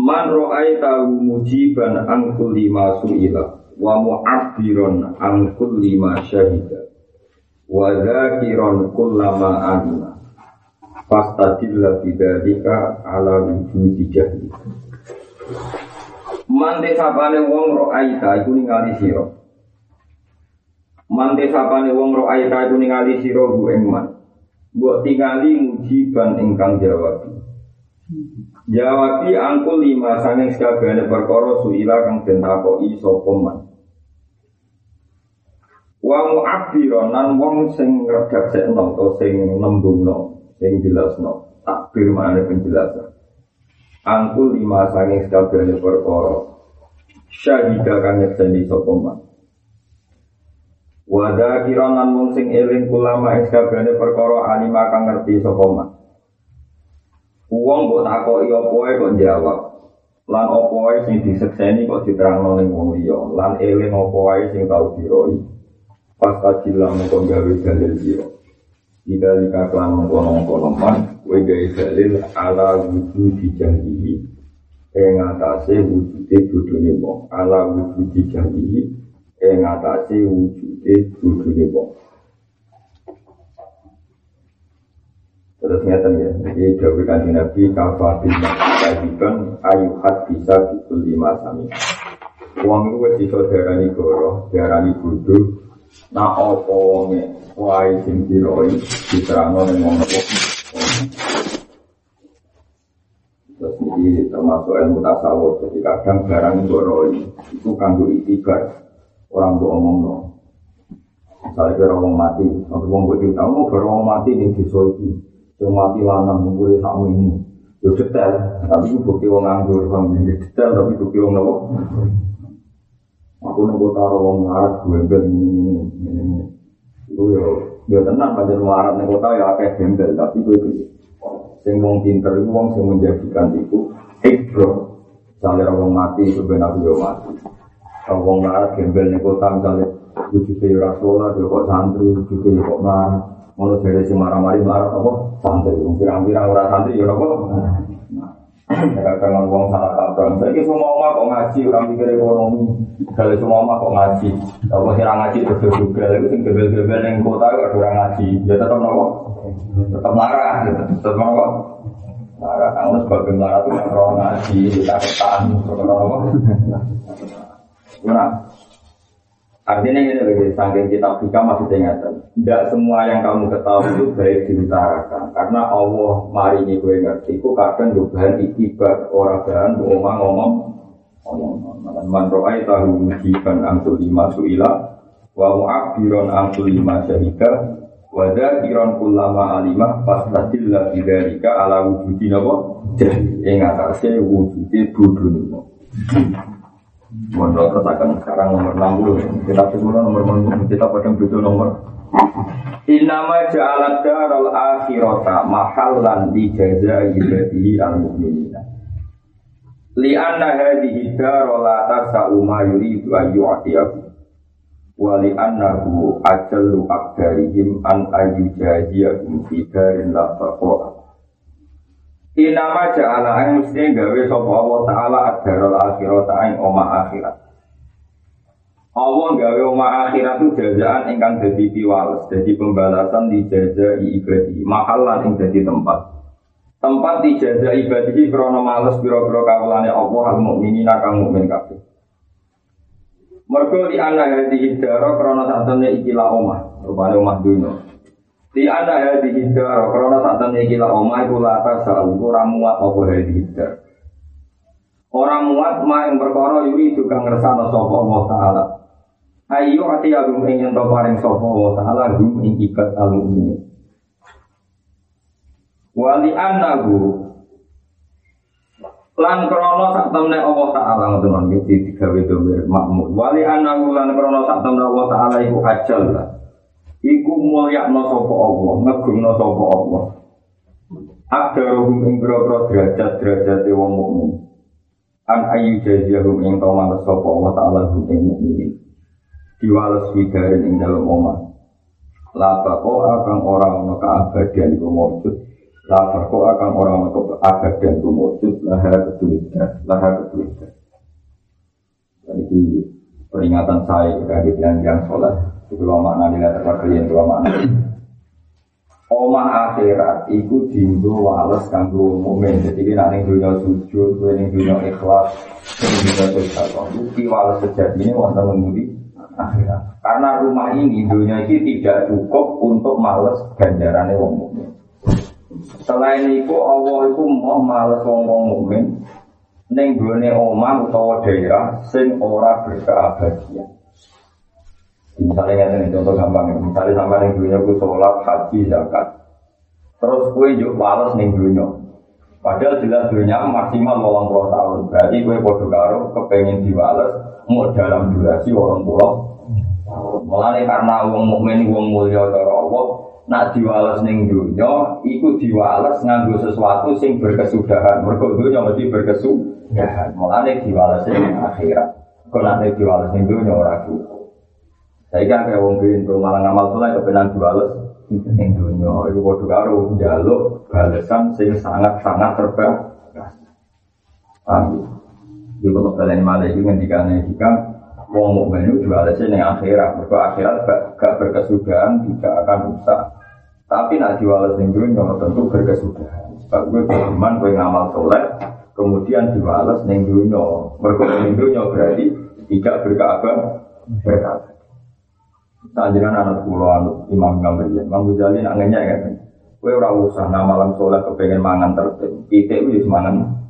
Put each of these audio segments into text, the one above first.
Man ra'aitahu mujiban an kulli ma su'ila wa mu'abbiran an kulli ma syahida wa dzakiran kullama alima. Fastadilla bidzalika ala wujudi jahli. Man desapane wong ra'aita iku ningali sira. Man desapane wong ra'aita iku ningali sira bu ing man. Mbok tingali mujiban ingkang jawab Jawabi angkul lima sanging sekabehane perkara suila kang den takoki sapa man. Wa mu'abbiron nan wong sing ngredaksekno utawa sing nembungno, sing jelasno, takbir maknane penjelasan. Angkul lima sanging sekabehane perkara syahida kang nyekseni sapa man. Wa dzakiran nan wong sing eling ulama ing sekabehane perkara alima kang ngerti sapa. Uang kok takoki wae kok jawab. Lan wae sing disekseni kok diterangno ning wong liya. Lan eling wae sing tau diroi. Pas kajila mengko gawe dalil sira. Ida lika klan mengkono-mengkono kowe gawe dalil ala wujud dijanjihi. Ing atase wujude bodhone wong, ala wujud dijanjihi. Ing atase wujude bodhone wong. Terus ngeten ya, jadi Dawi kanji Nabi kafatin kajiban ayuhat bisa bikul lima sami. Uang itu wes iso darani goro, darani bodoh. Nah apa wonge, wai sing diroi, diterangno apa. Terus ini termasuk ilmu tasawuf, jadi kadang barang goroi itu kanggo itibar orang mbok omongno. Misalnya kira orang mati, orang mbok diutang, mau orang mati ning desa mati lanang ngumpulin sakmu ini yo detail tapi itu bukti wong nganggur bang detail tapi bukti wong nopo? Aku nunggu taruh wong ngarat gue bel ini ini ini ini itu yo yo tenang pada ngarat nih kota ya akeh gembel tapi gue itu sing wong pinter itu wong sing menjadikan itu ikbro misalnya wong mati itu benar yo mati. Kalau wong ngarat gembel nih kota misalnya wujudnya rasulah, dia kok santri, wujudnya kok ngarat Mau dari si marah-marah marah apa? Santri, pirang-pirang orang santri ya apa? Kadang ngomong salah kaprah. Saya semua oma kok ngaji, orang pikir ekonomi. Kalau semua oma kok ngaji, kalau sih ngaji terus juga, itu sing gebel-gebel yang kota ada orang ngaji. Ya tetap nopo, tetap marah, tetap nopo. Marah, kamu sebagai marah itu orang ngaji, kita ketan, nopo. Nah, Artinya ini lebih saking kitab fika masih ingatan. Tidak semua yang kamu ketahui itu baik diutarakan. Karena Allah mari ini gue ngerti. Ku kadang juga bahan itibar orang bahan ngomong ngomong ngomong. Man roai tahu mujiban angsul lima suila. Wa mu'abiron angsul lima syahida. Wa dhakiron ulama alimah Fastadillah bidharika ala wujudi nabo. Jadi ingatase wujudi budun Mondok katakan sekarang nomor 60 Kita semua nomor 60 Kita pada butuh nomor. Inama ja'alat daral akhirata Mahallan di jaza ibadihi al-mu'minina. Lianna hadihi daral la tasa'u ma yuridu ayyu'atiyahu Wa li'annahu ajallu akdarihim an ayyujahiyahum fi darin la Inama ja'ala ang mesti gawe sapa Allah taala ad-darul akhirat ing oma akhirat. Allah gawe oma akhirat itu jazaan ingkang dadi piwales, dadi pembalasan di jaza ibadi, mahalan ing dadi tempat. Tempat di jaza ibadi krana males pira-pira kawulane Allah al mukminina kang mukmin kabeh. Mergo di ana hadi daro krana satene ikilah omah, rupane omah dunya. Di ada ya di hidar, karena saat ini gila oma itu lata selalu orang muat apa ya di hidar. Orang muat ma yang berkoro yuri juga ngersana sopo Allah Ta'ala. Ayo hati agung ingin to paring sopo Allah Ta'ala ing ikat al ini. Wali anahu Lan krono sak temne Allah taala ngoten iki digawe domir makmur. Wali anahu lan krono sak temne Allah taala iku ajal lah. Iku mulyakno sapa Allah, ngegungno sapa Allah. Akdaruhum ing boro derajat-derajat wong mukmin. An ayu jaziyahum ing tau males sapa Allah taala hum ing mukmin. Diwales figarin ing dalem omah. La bako akan orang ono keabadian iku mawjud. La bako akan orang ono keabadian iku mawjud. Laha ketulidan. Laha. Jadi peringatan saya dari yang yang sholat. Lo makna nilai terkalian itu makna. Omah akhirat iku dindo wales kanggo mukmin. Jadi ini ning dunia sujud, kowe dunia ikhlas, ning dunia sedekah. Iki wales sejatine wonten ngendi akhirat. Karena rumah ini dunia ini tidak cukup untuk males ganjarannya wong mukmin. Selain itu Allah itu mau males wong wong mukmin ning gone omah utawa daerah sing ora berkeabadian. Misalnya ini contoh gampang, misalnya sampai ning dunia ku sholat, haji, zakat. Terus kue yuk males ning dunia. Padahal jelas dunia maksimal 80 tahun. Berarti kue podo karo kepengen diwales mau dalam durasi 80 Mulane karena wong mukmin wong mulya cara Allah, nak diwales ning dunya iku diwales nganggo sesuatu sing berkesudahan. Mergo dunya mesti berkesudahan. Mulane diwales ning akhirat. Kok nak diwales ning dunya ora cukup. Saya kan kayak wong pintu malah ngamal soleh kepenan diwales ning dunya. Iku padha karo njaluk balesan sing sangat-sangat terbaik. Paham? Jadi kalau kalian malah itu ngendikane hikam Wong mukmin itu jual ning akhirat, mereka akhirat gak, berkesudahan, tidak akan rusak. Tapi nak jual ning dunia tentu berkesudahan. Sebab gue beriman, gue ngamal soleh, kemudian diwales ning dunia. Ning dunia berarti tidak berkabar, berkabar. Sanjiran anak pulau anak imam gambarnya, Imam Ghazali nak ngenyek kan. Gue ora usah nama malam soleh kepengen mangan tertib. Kita wis mangan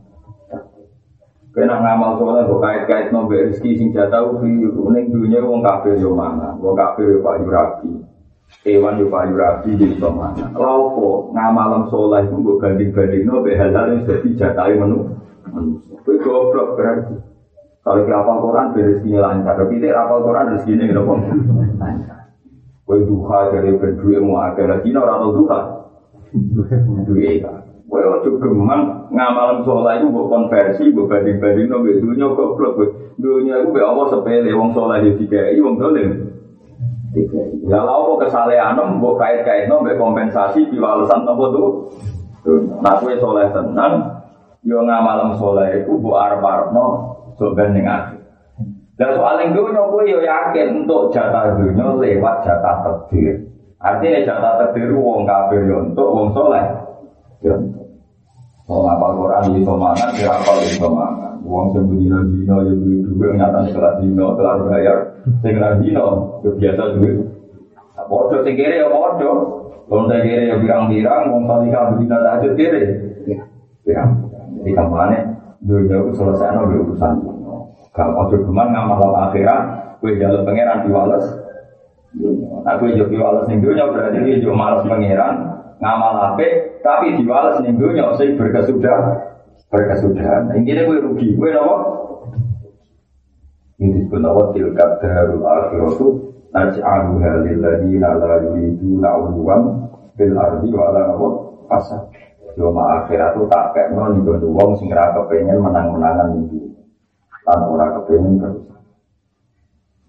Kena ngamal soalnya kok kait-kait nomor rezeki sing jatah ubi neng dunia wong kafir yo mana, wong kafir yo payu rapi, hewan yo payu rapi di mana. Laupo ngamalam soleh itu gue banding-banding no hal-hal yang jadi jatah menu. Kue goblok berarti. Kalau kita apal Quran rezekinya lancar, tapi tidak apal Quran rezekinya kok lancar. Kue duha dari berdua mau agak lagi, orang tahu duha. Duha kan. Kowe ojo gemang ngamalan sholat itu buat konversi, buat banding-banding no mbek dunya goblok kowe. Dunya iku mbek Allah sepele wong sholat yo dikai wong dolim. Ya lha apa kesalehan mbok kait-kait mbek kompensasi diwalesan apa tuh? Nah kowe sholat tenan yo ngamalan sholat iku mbok arep-arepno sok banding akhir. Dan soal yang yo yakin untuk jatah dunia lewat jatah takdir. Artinya jatah takdir wong kafir yo untuk wong soleh. Yo Mau ngapal Quran di mangan, ya apal di mangan. Uang sing dino ya duit duit nyata kelas dino kelas bayar. Sing kelas dino ya biasa. Nah, bodoh sing kere ya bodoh. Kalau saya kere ya birang-birang, wong salika bedina tahajud kere. Birang. Jadi kampanye dunia itu selesai urusan. Kalau ojo geman ngamal akhirat, kue jalan pangeran diwales. Nah, kue jadi diwales ning dunia berarti dia juga malas pangeran, ngamal ape tapi diwales ning donya sing berkesudah berkesudahan. Intinya gue rugi, gue nopo? Ini disebut nopo tilkat darul akhiratu naj'aluha lilladzina la yuriduna 'uluwan bil ardi wa la nopo fasad. Cuma akhirat itu tak kayak non nih wong sing kepengen menang-menangan itu, tan ora kepengen terus.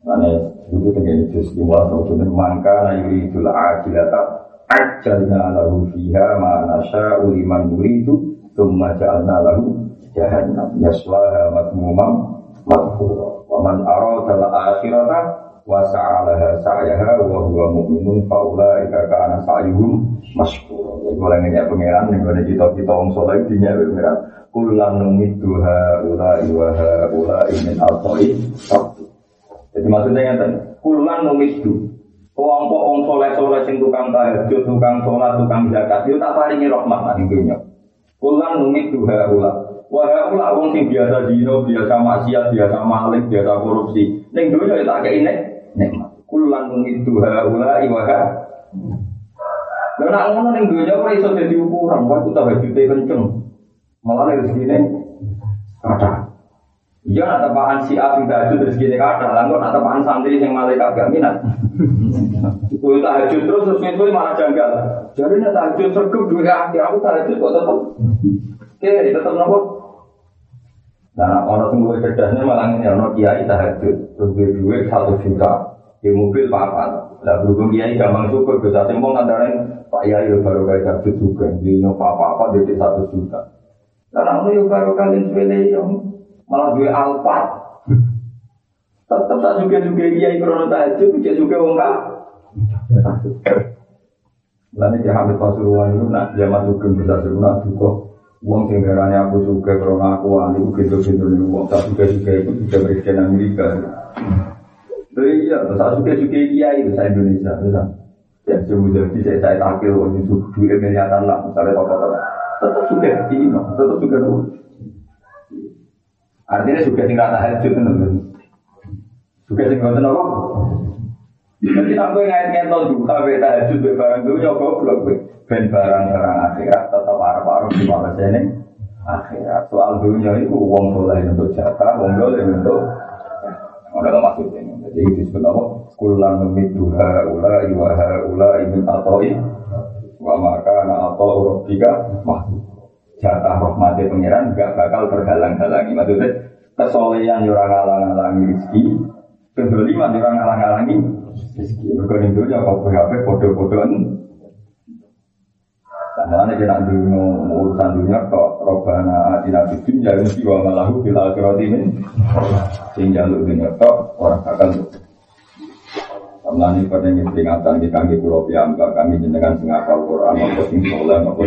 Mane itu terjadi jus di mual atau mangka na yuri idul ajilata Ajalna lahu fiha ma nasya'u liman nuridu Thumma ja'alna lahu jahannam. Yaslaha madmumam madhura Wa man arada al-akhirata Wa sa'alaha sa'yaha Wa huwa mu'minun fa'ulaika ka'ana sa'yuhum masykur Jadi kalau ngeyak pengeran Yang ada cita-cita orang soleh Dinya pengeran Kulan numidduha ulai wa ulai min al-ta'i Jadi maksudnya yang Kulan numiddu Kelompok wong soleh soleh sing tukang tahajud, tukang sholat, tukang zakat, itu tak paringi rahmat nanti dunia. Kulan numit duha ulah. Wah ulah wong sing biasa dino, biasa maksiat, biasa malik, biasa korupsi. Neng dunia itu kayak ini. Nikmat. Kulan numit duha ulah iwaha. Lalu nak ngomong neng dunia ora iso jadi ukuran. Wah aku tahajud kenceng. Malah rezeki Kata. Iya nak tepaan si A sing tahajud terus gini kata, lalu nak tepaan santri yang malaikat gak minat. Kue tahajud terus terus itu malah janggal. Jadi nak tahajud sergap dua kaki aku tahajud kok tetap. Oke, tetap nopo. Nah, orang tunggu cerdasnya malah ini orang kiai tahajud terus dua satu juta di mobil apa? Lah berhubung kiai gampang syukur bisa sembong antara Pak Yai baru kayak tahajud juga di apa apa di satu juta. Lah namun baru kalian sepele yang malah gue alpat. Tetap tak juga juga dia krono tahajud, dia juga wong kah. Lalu dia hamil pasuruan itu nak dia masuk ke besar nak juga uang sing aku suka krono aku wani gitu gitu nih uang tak suka suka itu juga presiden Amerika. Jadi iya, tak suka suka dia itu saya Indonesia, bisa. Ya, semuanya jadi saya tampil waktu itu dua miliaran lah, misalnya tokoh-tokoh. Tetap suka ini, tetap suka dulu. Artinya juga sing rata hajut tenan. Juga sing ngoten apa? Jadi nak kowe ngait-ngait nol duka be tahajud be barang dunya goblok kowe. Ben barang-barang akhirat tetap arep-arep di mana sene akhirat. Soal dunia itu wong soleh untuk jatah, wong soleh untuk ada maksudnya. Jadi disebut apa? Kulan memiduha ula iwaha ula imin atoi wa maka na atau urobika mahmud jatah rahmatnya pangeran gak bakal terhalang-halangi. Maksudnya kesolehan yura ngalang-halangi rezeki, kedoliman yura ngalang-halangi rezeki. Mereka itu ya kau PHP bodoh-bodohan. Ini kita dulu urusan dunia kok robana atina bidin ya mesti wa malahu bila akhirati min sehingga lu dunia kok orang akan Mulane pada yang peringatan di kami pulau piyambak kami jenengan sing apal Quran apa sing soleh apa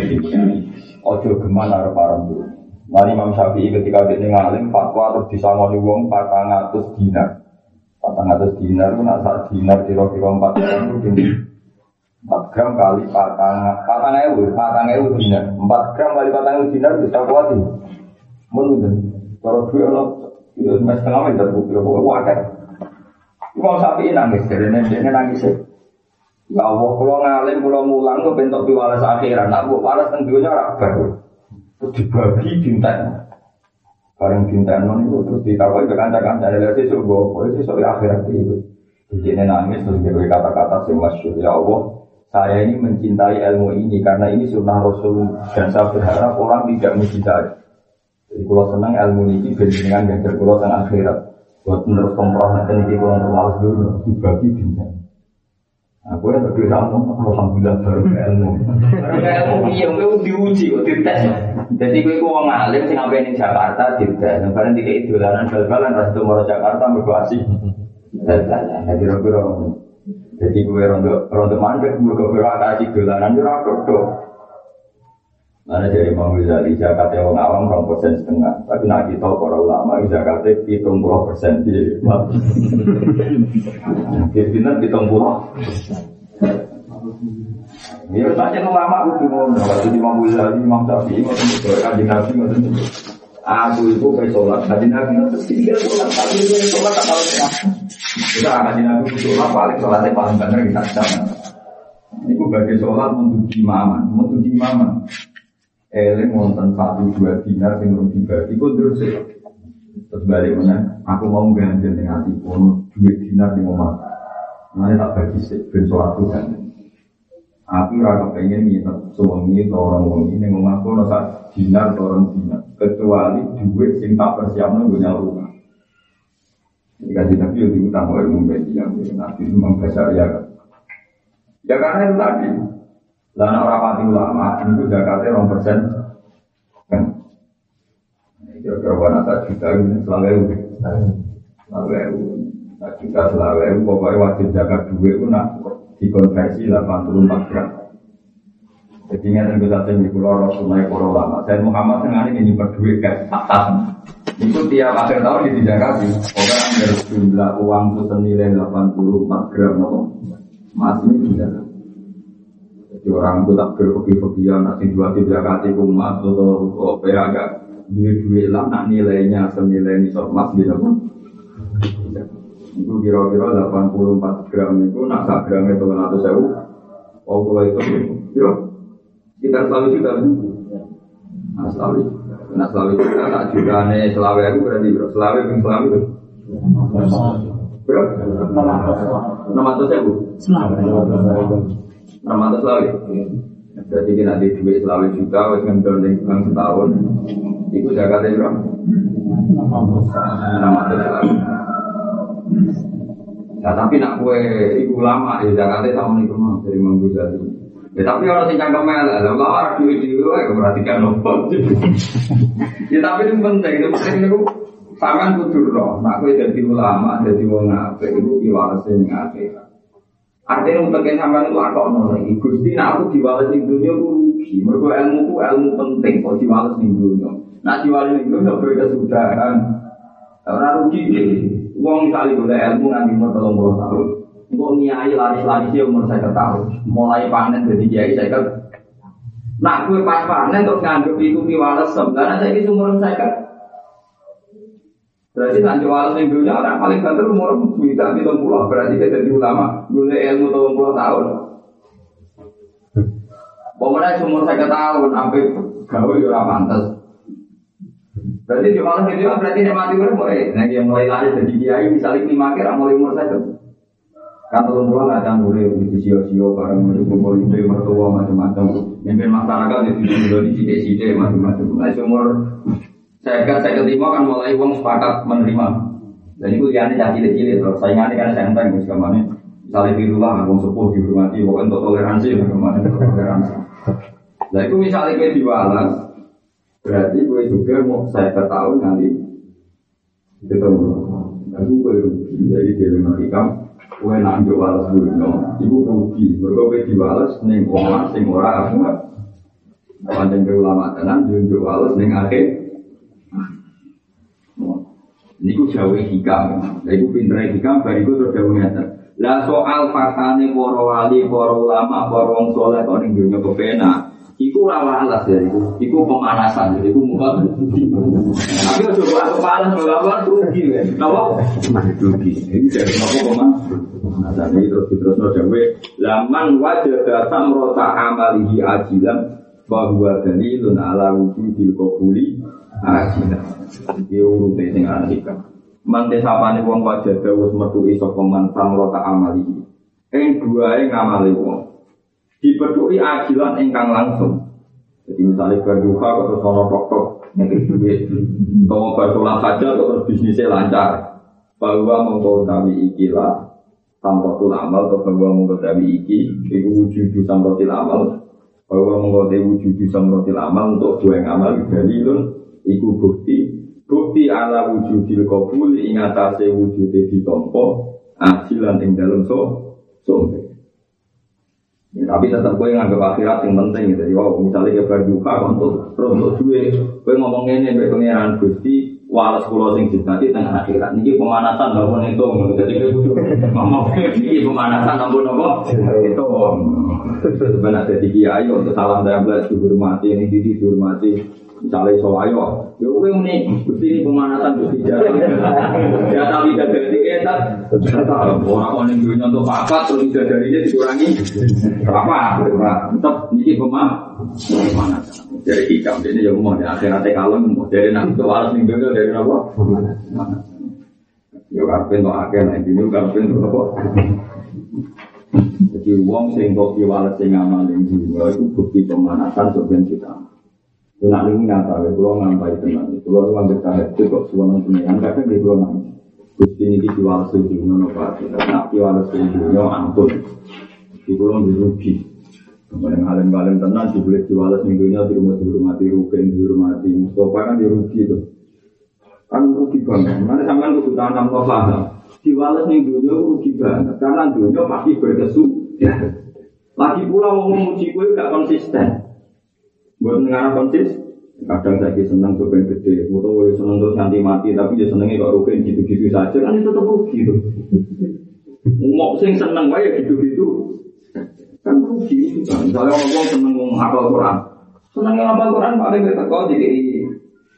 Ojo geman arep dulu. Mari Imam Syafi'i ketika dia ngalim fatwa terus disangoni wong 400 dinar. 400 dinar itu nak sak dinar kira-kira 4 gram itu 4 gram kali 4 patang ewu, patang ewu dinar. 4 gram kali patang ewu dinar bisa kuat ini. Menurut kalau dua lo, itu setengah meter, pokoknya wajar. Imam Syafi'i nangis, dari ini nangis Ya Allah, kalau ngalim, kalau mulang, gue bentuk piwalas akhirat. Nak gue walas tentunya baru. Terus dibagi dinten. Bareng dinten non itu terus ditawarin ke kanca-kanca. Ada sesuk gue, gue sesuk ya akhirat itu. Jadi nangis terus gue kata-kata sih masyur. Ya Allah, saya ini mencintai ilmu ini karena ini sunnah Rasul dan saya berharap orang tidak mencintai. Jadi kalau senang ilmu ini dengan kalau senang akhirat. Buat menurut komproh nanti ini kalau terlalu dulu dibagi dinten. Aku yang lebih ramu, alhamdulillah baru ilmu. Baru ilmu iya, gue diuji, gue dites. Jadi gue gue ngalim sih ngapain di Jakarta, dites. Yang paling tiga itu dolanan bal-balan, ras itu mau Jakarta berkuasi. Bal-balan, jadi kira Jadi gue rondo rondo mandek, gue gue kasih dolanan, gue. Mana dari Imam Ghazali, zakatnya orang awam orang persen setengah. Tapi nak kita para ulama, zakatnya hitung puluh persen. Jadi, benar hitung puluh. Ya, saja ulama itu mau waktu Imam Ghazali, Imam Syafi'i, itu kaji Nabi, itu. Aku itu kayak sholat, kaji Nabi itu tiga sholat, tapi itu sholat tak tahu Kita kaji Nabi itu sholat paling sholatnya paling benar kita sana. Ini gue bagi sholat untuk imaman, untuk imaman eling wonten satu dua dinar sing urung dibagi iku terus terus balik mana aku mau ganjil hati pun dua dinar di rumah nanti tak bagi sih ben sholat kan aku rasa pengen nginep suami atau orang wong ini ngomong aku nasa dinar atau orang dinar. Kecuali duit sing tak persiapkan gue rumah. Jika tidak itu diutang oleh membeli yang nanti itu membaca ya. Ya karena itu tadi lah nak rapati ulama itu zakatnya rong persen kan. Kira-kira wana tak juta ini selalu ewu, selalu. Tak juta selalu ewu. Pokoknya wajib zakat dua itu nak dikonversi 84 gram. Jadi ini yang kita di pulau Rasulullah para ulama. Saya Muhammad tengah ini nyimpan duit kayak atas. Itu tiap akhir tahun di Jakarta. Orang dari jumlah uang itu senilai 84 gram. Masih ini tidak jadi orang itu tak berpikir-pikiran, nanti dua tiga kali kumat atau apa ya agak duit-duit lah, nak nilainya senilai nisab emas gitu pun. Itu kira-kira 84 gram itu, nak sak gram itu 100 sewu. Oh, kalau itu, kira kita selalu juga, nah selalu. Nah selawe juta tak jutane selawe aku berarti bro. Selawe itu. Bro, enam ratus ya bu. Enam ratus selawe. Berarti kita nanti duit selawe juta, wes ngendol ning bang setahun. Iku bro. Enam ratus selawe. Nah tapi nak kue ibu lama ya zakatnya sama nih ke mana dari manggu jadi. Ya tapi orang sing cangkem elek, lah lah orang duit di luar perhatikan nopo. Ya tapi itu penting, itu penting itu sampean kudu roh. Nak kue jadi ulama, jadi wong iku piwalese ning akhirat. Artinya untuk yang sampean itu akok no lagi. Gusti, nak aku diwales ning dunia aku rugi. Mergo ilmu ku ilmu penting kok diwales ning dunia. Nak diwales ning dunia beda kesudahan. Orang rugi deh. Wong kali boleh ilmu nanti umur telung puluh tahun. Engkau niai laris-laris dia umur saya tahun. Mulai panen jadi kiai saya. Nak gue pas panen terus nganggep itu piwales sebenarnya saya itu umur saya Berarti nanti walau yang dunia orang paling banter umur bisa di pulau. Berarti kita jadi ulama, gula ilmu tahun puluh tahun. Pemenang umur saya tahun, sampai gawe ya ora pantes. Berarti di malam itu berarti dia mati mulai. Nah yang mulai lari jadi kiai misalnya lima kira mulai umur saya kan tahun puluh nggak ada mulai di sio-sio bareng kumpul itu mertua macam-macam. Mimpin masyarakat itu di sini macam-macam. Nah umur saya saya keterima kan mulai uang sepakat menerima. Dan itu yang ini cilik cilik terus saingannya kan senteng wis ke mana. Misalnya di rumah uang sepuh dihormati, bukan untuk toleransi ke mana toleransi. Nah itu misalnya gue diwalas, berarti gue juga mau saya ketahui nanti ketemu. Nah gue rugi, jadi dia mematikan gue nak dulu, no. Ibu rugi, berkowe diwales neng wong sing ora aku. Panjang ke ulama tenan, jual neng akhir Niku jawa hikam. Lah iku pintere hikam bariku terus jawa ngeten. Lah soal faktane para wali, para ulama, para wong saleh kok ning dunya kepena. Iku ora alas ya iku. Iku pemanasan, iku muka. Tapi aja kok aku panas bawa rugi ya. Napa? Rugi. Ini jadi napa kok Nah, ini terus diterusno jawa. Laman wajada samrota amalihi ajilan bahwa dalilun ala wujudil qabuli ajilan. Iki urute sing arika. Mante sapane wong wajah wis metu iso koman samrota amali. Ing duae ngamali wong. Dipethuki ajilan ingkang langsung. Jadi misalnya berduka atau sono tok-tok ngekik duit. Kalau bersolat saja terus bisnisnya lancar. Bahwa mengkotawi ikilah samrotul amal atau bahwa mengkotawi iki itu wujud samrotil amal bahwa mengkotawi wujud samrotil amal untuk dua yang amal dalilun iku bukti bukti ala wujudil kabul ing atase wujude ditampa ajilan ing dalem so sombe Ya, tapi tetap gue nganggap akhirat yang penting gitu. Wow, misalnya ke berduka untuk untuk duit, gue ngomong ini baik pengiran gusti, walas pulau sing nanti tengah akhirat. Ini pemanasan namun itu, jadi gue ngomong ini pemanasan namun apa? Itu sebenarnya jadi kiai untuk salam dan belas dihormati, ini dihormati. Misalnya iso ayo, ya kowe muni Gusti ini pemanasan Gusti jasa. Jasa tidak jadi etat. Orang kok ning dunya untuk papat terus tidak darinya dikurangi. Berapa? Tetap niki pemanasan. Dari hikam ini ya mau di akhirat kalem dari nak untuk alas ning dunya dari apa? Ya karpen to akeh nek dino karpen to apa? Jadi wong sing kok piwales sing amal ning dunya iku bukti pemanasan sebenarnya kita. Nak ini ya, kalau ngampai tenang. Kalau ambil tahajud kok suara pengiran, kadang dia kalau nangis. Gusti ini diwales dunia no pak. Nak diwales dunia ampun. Di kalau dirugi. Kemudian alim-alim tenang, dibeli diwales dunia di rumah dihormati, rugen dihormati. Mustafa kan dirugi itu. Kan rugi banget. Mana sampean kudu tanam no paham. Ning dunia rugi banget. Karena dunia pasti berkesu. Lagi pula mau memuji gue gak konsisten. Buat negara konsis, kadang saya senang coba gede, atau senang terus nanti mati, tapi dia senengnya kok rugi gitu-gitu saja, kan itu tetap rugi tuh. Mau sing seneng wae gitu-gitu, kan rugi kan. Misalnya orang seneng menghafal Quran, seneng menghafal Quran paling kita kau jadi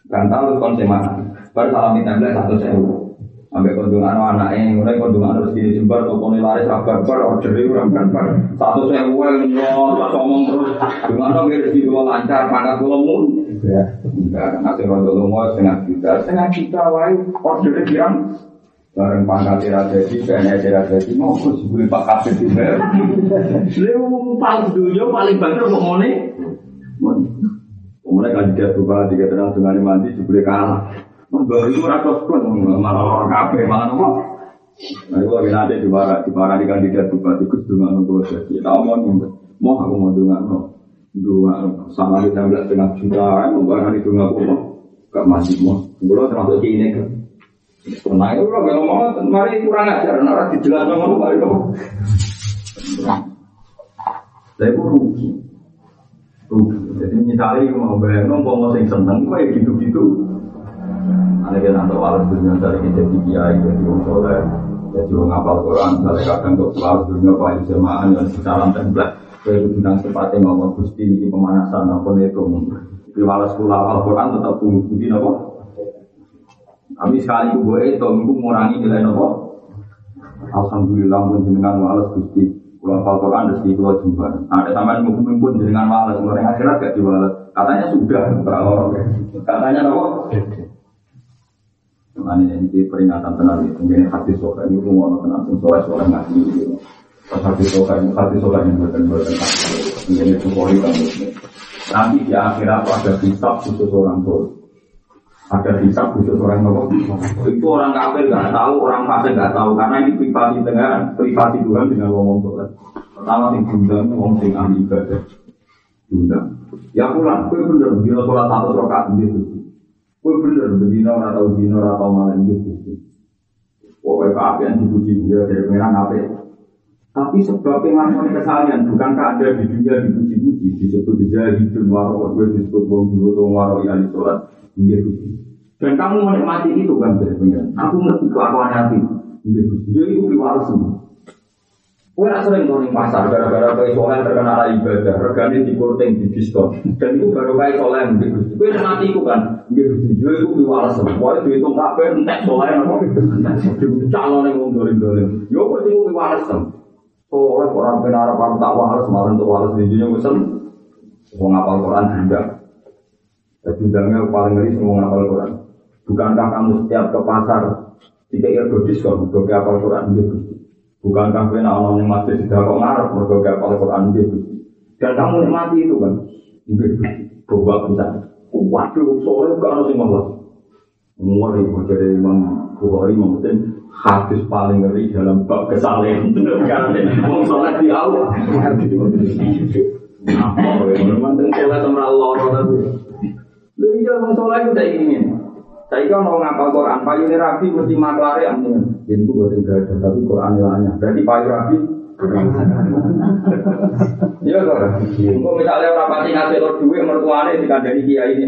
bantal terus konseman, baru salam minta satu sewu. Sampai kondungan anaknya, mulai kondungan terus gini jembar, tokonya laris rabar-bar, itu rabar-bar. Satu sewu yang nyol, ngomong terus. Gimana ngiris di dua lancar, pangkat kulamun. Ya, enggak, nanti rondo lumo setengah juta. Setengah juta, wae, ordernya kirang. Bareng pangkat tidak jadi, PNS tidak jadi, mau sebelum Pak Kasih di Mer. Lu paling dulu, paling banter ngomongnya. Kemudian kandidat bupati, kata dengan mandi, sebelum kalah. Mbak itu ratus pun malah orang kafe malah nopo. Nah itu lagi nanti di mana di mana di kandidat bupati gus dengan nopo jadi. Tahu mau nih mau aku mau dengan nopo dua sama di belas setengah juta mau barang itu nggak mau gak masih mau. Belum termasuk ini kan. Nah itu kalau ngomong mari kurang ajar, nara dijelaskan ngomong mari nopo. Saya pun rugi. Jadi misalnya mau bayar nopo mau seneng, kayak gitu-gitu. Anda kita nanti walau dunia dari kita di kiai jadi orang soleh, jadi orang apal Quran, misalnya kadang kok walau dunia paling jemaah dan template, saya itu bilang sepatnya ngomong gusti ini pemanasan apa itu, di walau sekolah apal Quran tetap bukti apa. Tapi sekali gue itu, gue mengurangi nilai apa. Alhamdulillah pun jenengan walau gusti, kalau apal Quran rezeki kalau jumpa. Ada sama yang mungkin pun jenengan walau, orang akhirat gak diwales. Katanya sudah, katanya apa? Makanya ini peringatan tenang itu, ini hati soka ini rumah tenang, sing soleh soleh ngaji. Pas hati soka ini hati soka ini bukan bukan hati, ini sukori kan. Nanti di akhirat ada hisab khusus orang tua. Ada hisab khusus orang tua. Itu orang kafir nggak tahu, orang fasik nggak tahu karena ini privasi dengan privasi Tuhan dengan ngomong soleh. Pertama sing diundang ngomong sing ahli ibadah. Diundang. Ya pulang, gue bener, bila sholat satu rakaat gitu. Kue bener, bedino atau dino atau malam gitu. Pokoknya keapian dipuji dia dari merah ngape. Tapi sebab pengakuan kesalahan bukan ada di dunia dipuji-puji disebut jahidun waro, gue disebut wong juga tuh yang sholat gitu. Dan kamu menikmati itu kan dari pengiran. Aku ngerti kelakuan hati. Gitu. Jadi itu semua. Kue nak sering nongol pasar gara-gara kue soleh terkenal ibadah, regane dikurting di diskon. Dan itu baru kue soleh gitu. Kue nanti itu kan, Jual itu diwales semua. Itu itu kafe entek soleh nopo. Calon yang mau dolim-dolim. Yo kok itu diwales sem. Soleh orang benar apa tak wales malah untuk wales di dunia pesen. Mau ngapal Quran juga. Jadi paling ngeri semua ngapal Quran. Bukankah kamu setiap ke pasar tidak ada diskon, bukan ngapal Quran gitu. Bukan kafe nak orang yang masih tidak kok ngarep gak kalau Quran gitu. Dan kamu nikmati itu kan. Gitu. Coba Waduh, sore bukan harus malah. Ngeri jadi Imam Bukhari Muslim hadis paling ngeri dalam bab kesalahan. Karena mau sholat di awal. Apa? Memang sholat sama Allah. Lu iya mau sholat itu saya ingin. Saya mau ngapal Quran, payu rapi mesti maklare amin. Itu buat yang ada, tapi Quran lainnya. Berarti payu rapi. Iya kan? Engkau misalnya orang pati ngasih lo duit mertuane dikandani kiai ini.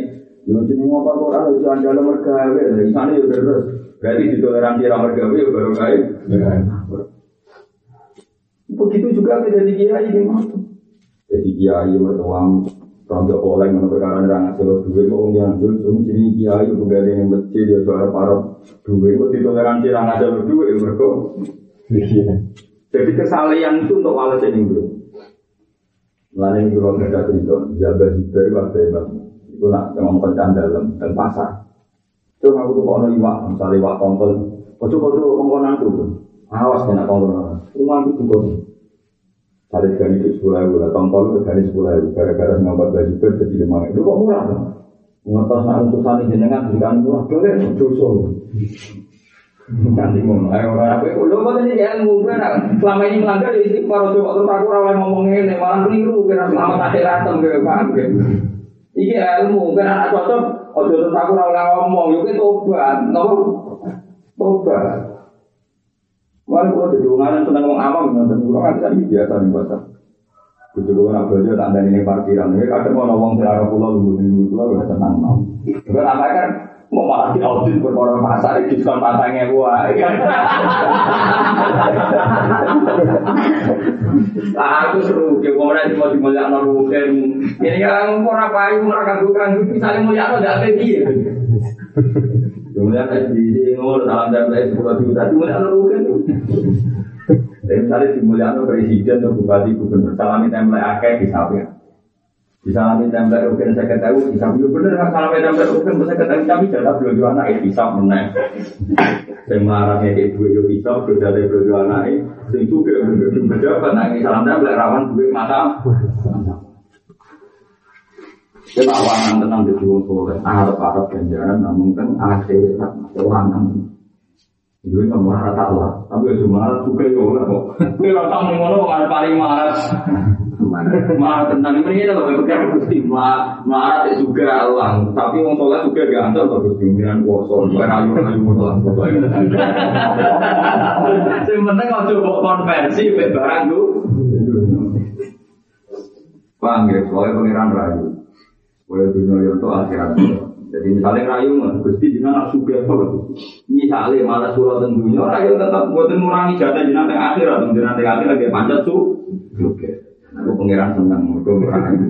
Yo jeneng ngapal Quran itu andal mergawe, di sana yo terus. Berarti ditoleransi ra mergawe yo baru kae. Begitu juga jadi kiai ini Jadi kiai mertuam Rondo oleh menurut perkara ngasih lo duit, kok jangan dulu, cuma jadi kiai, ada yang masjid, ya suara para duit, kok ditoleransi orang ngasih lo duit, mereka. Jadi kesalahan itu untuk alas ini bro. Lain itu kalau ada cerita, jabat jibar itu bang. Itu nak ngomong kencan dalam dan pasar. Itu aku tuh kalau iwak, misalnya iwak tongkol, kocok kocok kongkonan tuh, awas kena kongkonan. Rumah itu tuh Ada sekali itu sepuluh ribu, tongkol itu sekali sepuluh ribu, gara-gara ngambil baju ber jadi lima ribu, kok murah? Ngertos nak sani jenengan, bukan murah, boleh, dosa. Nanti ngomong, ayo orang apa itu, lo mau ini ilmu, kan? Selama ini melanggar, ya ini para coba terus aku rawai ngomong ini, malah keliru, kira selama tak ratem, kira paham, Iki ilmu, kan anak cocok, ojo terus aku rawai ngomong, yuk itu obat, nopo, obat. Walaupun kalau jadi orang senang ngomong awam, nonton kurang ada biasa nih bahasa. Kudu gue nak belajar tak ada ini parkiran. Ya kadang mau ngomong secara pulau dulu dulu pulau udah tenang mau. Juga apa kan mau malah di audit berkorban pasar diskon pasangnya gua. Aku seru, gue mau nanti mau dimuliakan rugen. Ini kan apa itu mereka bukan bisa dimuliakan tidak ada dia. Kemudian SBC ngomong salam tempel sepuluh juta, kemudian rugen. Tapi misalnya dimuliakan presiden atau bupati gubernur, salami template akeh bisa ya. Bisa salami template rugen saya ketahui, bisa ya bener kan salami template rugen saya ketahui, tapi dua anak ya bisa menang. Saya melarangnya kayak dua yo bisa, beda dari dua anak ini, sing juga bener nangis salam template rawan duit mata. Kita awanan tenang di wong soleh, arep-arep ganjaran, namun kan akhirat, orang itu kan marah tak lah, tapi ya cuma marah juga ya lah kok. Tapi kalau kamu ngono kok paling marah. Marah tentang ini kita loh, bukan gusti marah marah itu juga lah. Tapi mau sholat juga ada loh gusti miran kuoso, bukan ayu ayu mau sholat foto ini. Sebenarnya kalau coba konversi barang tuh. Paham ya, soalnya pengiran rayu. Wah dunia itu akhirat. Jadi misalnya rayu mah, gusti jenengan nak suka apa Misalnya malah surat tentunya, rayu tetap buat mengurangi jatah yang akhirat, jenengan yang akhir lagi panjat tuh. Oke. Aku pengiran seneng, aku berani.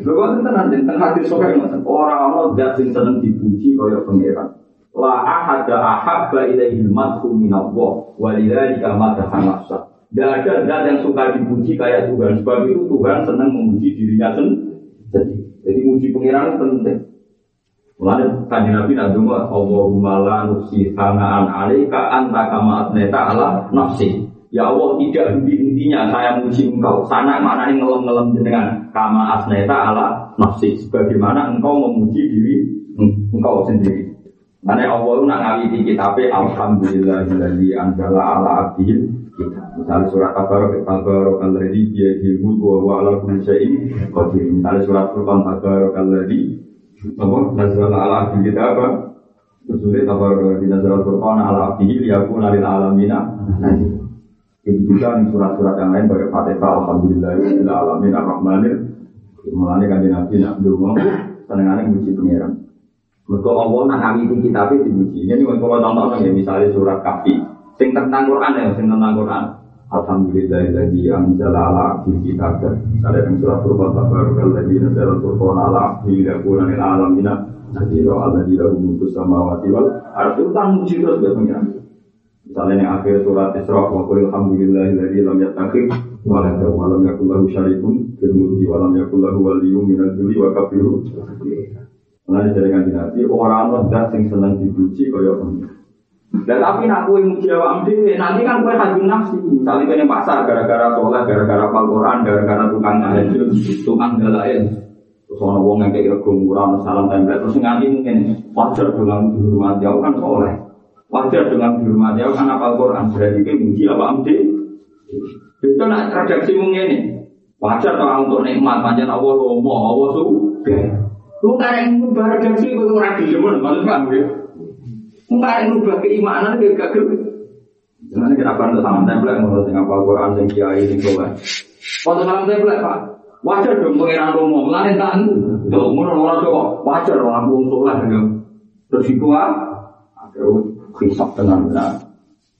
Lho kok tenan tentang hati sokai mas, orang orang dat sing seneng dipuji kaya pengiran. La ahada ahabba ilaihi madhu minallah walidhalika madaha nafsa. Tidak ada zat yang suka dipuji kayak Tuhan. Sebab itu Tuhan senang memuji dirinya sendiri. Jadi muji pengiran penting. Mulanya kanji Nabi nak dungo Allahumma la nusi hanaan alaika anta kama atneta ala nafsi. Ya Allah tidak henti-hentinya saya muji engkau. Sana mana ini ngelem-ngelem dengan kama asneta ala nafsi. Sebagaimana engkau memuji diri engkau sendiri. Karena Allah itu nak ngawiti kitabnya Alhamdulillahilladzi anjala ala abdihil kita. Misalnya surat Tabarok, Tabarok alladzi biyadil mulku wa ala kulli syai'in qadir. Misalnya surat Furqan Tabarok alladzi apa nazala ala abdi kita apa Rasulullah tabar di nazala Quran ala abdi liyakuna lil alamina itu juga di surat-surat yang lain bagi Fatihah Alhamdulillah lil alamin ar-rahmanir mulane kan nabi nak ndonga senengane muji pangeran mergo Allah nak ngawiti kitabe dipuji ini kalau contoh ya misalnya surat kafi sing tentang Quran ya sing tentang Quran Alhamdulillahilladzi anzala ala abdi kitab. Ada yang surat Furqan tabarakal ladzi nazala al-Furqan ala abdi yakuna lil alamin nadhira alladzi lahu mulku samawati wal. Itu kan muji terus ya pengiran. Misalnya yang akhir surat Isra wa qul alhamdulillahilladzi lam yattakhidh walada wa lam yakul lahu syarikun fil mulki wa lam yakul lahu waliyyun minal dhulli wa kafiru. Nah, dari kanjeng Nabi, orang-orang zat sing seneng dipuji kaya pengiran. Dan tapi nak kue muji awam dewe, nanti kan kue hajun nafsi. Misalnya kue pasar gara-gara sholat, gara-gara Al-Quran, gara-gara tukang tahajud, tukang dalail. Terus orang wong yang kayak rego murah, salam tempel, terus nganti mungkin wajar dengan dihormati, aku kan soleh. Wajar dengan dihormati, aku kan apa Al-Quran, berarti kue muji awam dewe. Itu nak redaksi mungkin ini. Wajar kalau untuk nikmat, panjang Allah lomo, Allah suka. Lu yang ngubah redaksi, kue orang dijemun, maksudnya kan Enggak yang rubah keimanan dia gak gede. Jangan kita bantu salam template menurut sing apa Quran sing kiai sing soleh. Foto salam template pak. Wajar dong pengiran romo, melalui tak ngono orang coba wajar dong aku wong soleh gitu. Terus itu ah, dengan benar.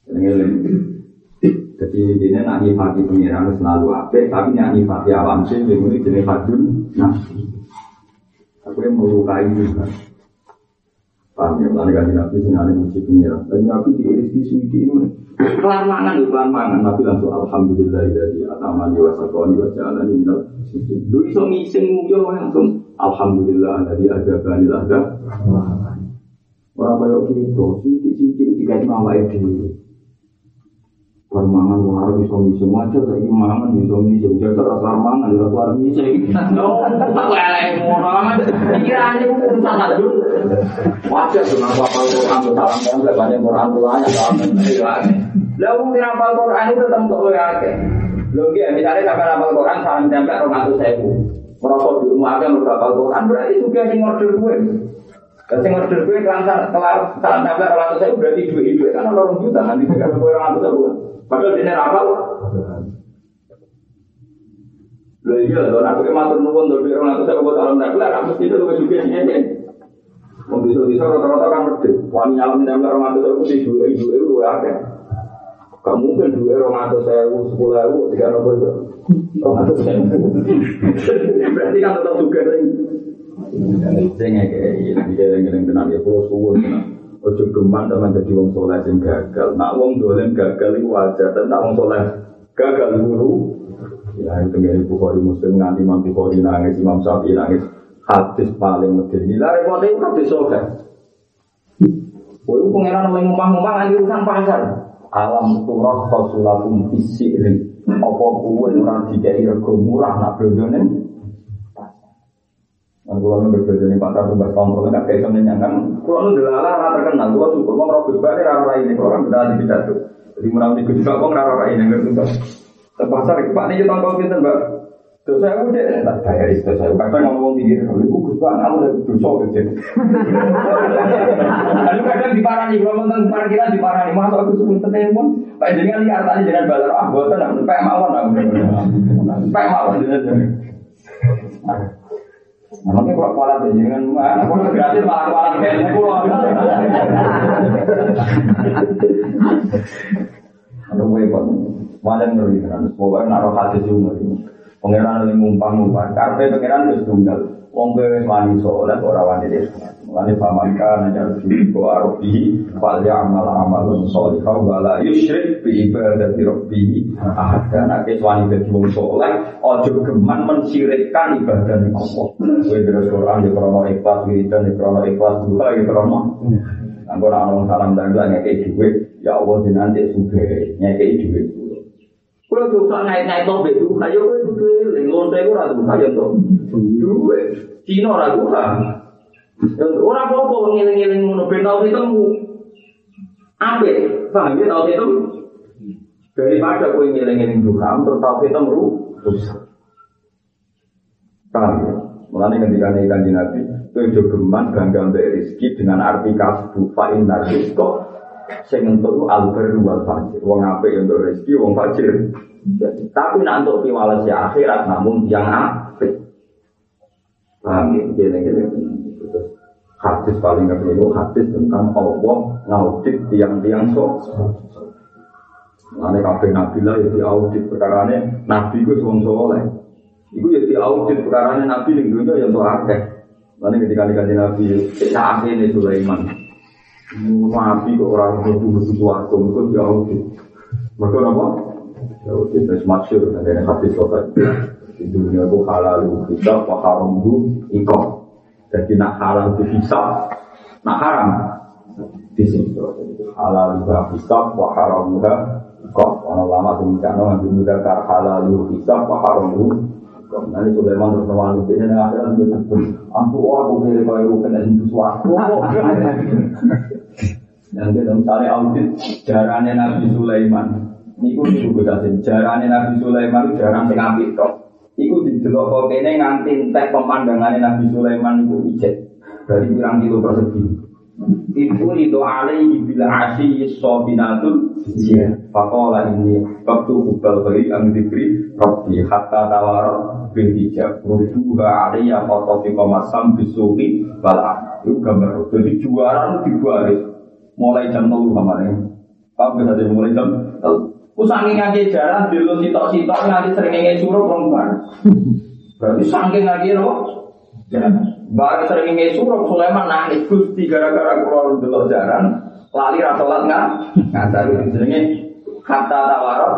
Ini Jadi ini nak nyifati pengiran selalu apik, tapi nak nyifati alam sih, ini jenis nafsi. Aku yang melukai juga. Paham ya, kan Nabi sengaja muji pengira. Dan Nabi diiris di suci ini. Kelar mangan, kelar mangan. Nabi langsung Alhamdulillah dari atamani wa sakoni wa jalani minal suci. Lu iso ngising muyo langsung Alhamdulillah dari adabani lahda. Orang kaya gitu, suci-suci diganti mawa itu. Permangan wong arep iso ngising wajar saiki mangan iso ngising jajar rasa mangan ora keluar ngising. Oh, tak elek ngono. Pikirane urusan tajud. Wajar dengan apa Quran dalam template banyak Quran tulanya dalam template. Lah wong sing hafal Quran itu kok luwih akeh. Lho nggih misalnya sampai hafal Quran salam template 200.000. Merasa di rumah akeh mergo hafal Quran berarti juga sing order gue. Dan sing order gue kelar salam template 200.000 berarti duit-duit kan orang juta nanti kan 200.000. Padahal dia rapal. Lho iya, lho aku ke matur nuwun to dhek orang saya buat alam tak kelar, mesti itu lebih juga sini. Wong bisa-bisa rata-rata kan medhit. Wani nyalam nempel orang atus aku sih dua ibu itu akeh. Gak mungkin dua orang atus saya sepuluh ribu tiga nopo itu. Orang atus saya. Berarti kan tetap juga nih. Saya kayak ini, dia yang tenan ya, pulau suwun tenan. Ojo geman teman jadi wong soleh yang gagal. Nak wong dolen gagal itu wajar, tapi nak wong soleh gagal guru. Ya itu dari Bukhari Muslim nganti Imam Bukhari nangis, Imam Syafi'i nangis. Hadis paling medeni. Nilai repotnya itu hadis soleh. Kowe pengenan oleh ngomong-ngomong lagi urusan pasar. Alam turah fasulakum fisiri. Apa kowe ora dikai rego murah nak blondone? Kan kula nu berbeda nih pasar tuh tahun kalau nggak kayak semuanya kan. Kula nu delala rata terkenal. Kula syukur kong robot balik rara ini orang beda di pidato. Jadi menang di juga kong rara ini ngerti tuh. Terpasar pak nih kita tahu kita mbak. Terus saya udah tak bayar itu saya. Kadang ngomong pikir kalau ibu gus bang kamu udah dosa kerja. Lalu kadang diparani kalau tentang parkiran diparani masa aku sebut telepon. Pak jangan lihat tadi jangan balar ah buatan sampai mawon. Sampai mawon. Namanya kalau kualat jangan mana kalau gratis malah kualat kayaknya pulau. Ada webon, mana ngeri kan? Pokoknya naruh hati juga ngeri. Pangeran ini ngumpang-ngumpang, karpe pangeran itu tunggal. Wong kowe wani saleh ora wani desa. Mulane pamanka najar ko arofi fal ya'mal amalun sholihah wa yusyrik bi ibadati rabbih ahad. Nek wis wani dadi wong geman mensirikkan ibadah Allah. Kowe terus Quran di krono ikhlas wiridan di krono ikhlas di krono. Anggo ana salam dan ngekek dhuwit, ya Allah dinanti sugih ngekek dhuwit. Kulo dosa ngait-ngait to mbek duha yo kowe kudu eling lonte ora to. Duwe. Cina ora duha. Ora apa-apa ngeling-eling ngono ben tau ketemu. Apik, paham ya tau ketemu. Daripada kowe ngeling-eling duha terus tau ketemu rusak. Paham ya? Mulane ketika kanjeng Nabi, kowe jo geman ganggang mbek rezeki dengan arti kasbu fa innar rizqa sing entuk alber wal fajir. Wong apik untuk rezeki, wong fajir. Tapi nak untuk piwales ya akhirat namun yang apik. Paham ya? Gini-gini. Hadis paling keliru hadis tentang Allah ngaudit tiang-tiang sok. Mana kafe nabi lah ya audit perkara ini nabi gue suwong soleh. Iku ya di audit perkara ini nabi yang dunia yang tuh akeh. Mana ketika dikasih nabi saat ini Sulaiman. Nabi kok orang betul-betul suatu itu jauh sih. Mereka apa? Sih, terus masyur, ada yang hadis sobat. Di dunia itu halal itu bisa, wa haram itu. Jadi nak halal itu bisa, nak haram di sini. Halal itu bisa, wa haram itu ikut. Orang lama demikian, orang demikian halal itu bisa, wa haram itu Nanti Sulaiman terus nawan itu ini akhirnya itu aku aku kira kau itu kena sesuatu. Dan kita misalnya audit jarannya Nabi Sulaiman. Niku juga kasih jarannya Nabi Sulaiman jarang sing kok. Iku didelok kok kene nganti entek pemandangannya Nabi Sulaiman iku ijek. Berarti pirang kilo persegi. Itu itu alaihi bila asyi sobinatul Iya, fakola ini waktu kubal beri ang diberi Rabbi hatta tawar bin hijab. Rubuha alaiya fotofi komasam bisuki balan Itu gambar Jadi juara dibaris Mulai jam 0 kemarin. Jadi mulai jam Usangin ngaji jalan dulu sitok-sitok Nanti sering ngengin suruh perempuan Berarti sangking ngaji loh Barang sering ngengin suruh Sulaiman nangis Gusti gara-gara kurang dulu jalan lali ra salat nggak ngasar itu jenenge kata tawarok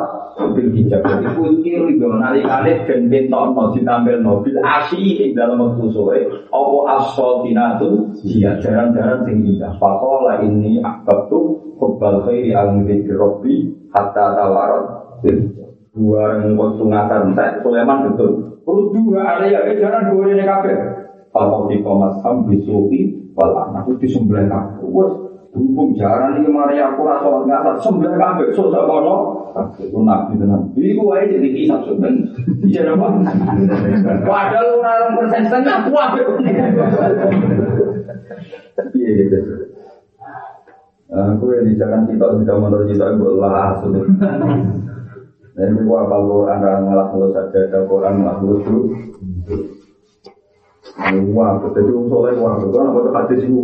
bil hijab. Jadi kukir itu nali kali dan benton mau ditampil mobil asi di dalam waktu sore apa asal tinatu dia jarang-jarang sing indah. Pakola ini akab tu kebal khairi al dzikri rabbi hatta dua yang waktu ngasar entek Sulaiman betul perlu dua ada ya jarang dua ini kafe kalau di komas ham bisuki wal anak itu disembelih kabeh Berhubung jaran ini mari aku rasa ngasar sembilan kabeh susah kono. Itu nabi tenan. Iku wae jadi kisah sebenarnya. Iya apa? Padahal orang persen setengah aku apa? Iya gitu. Aku yang di jalan kita sudah menurut kita gue lah sudah. Dan ini gua apal Quran orang ngalah mulut saja, ada Quran ngalah mulut dulu. Wah, jadi orang soleh, wah, itu kan apa hadis itu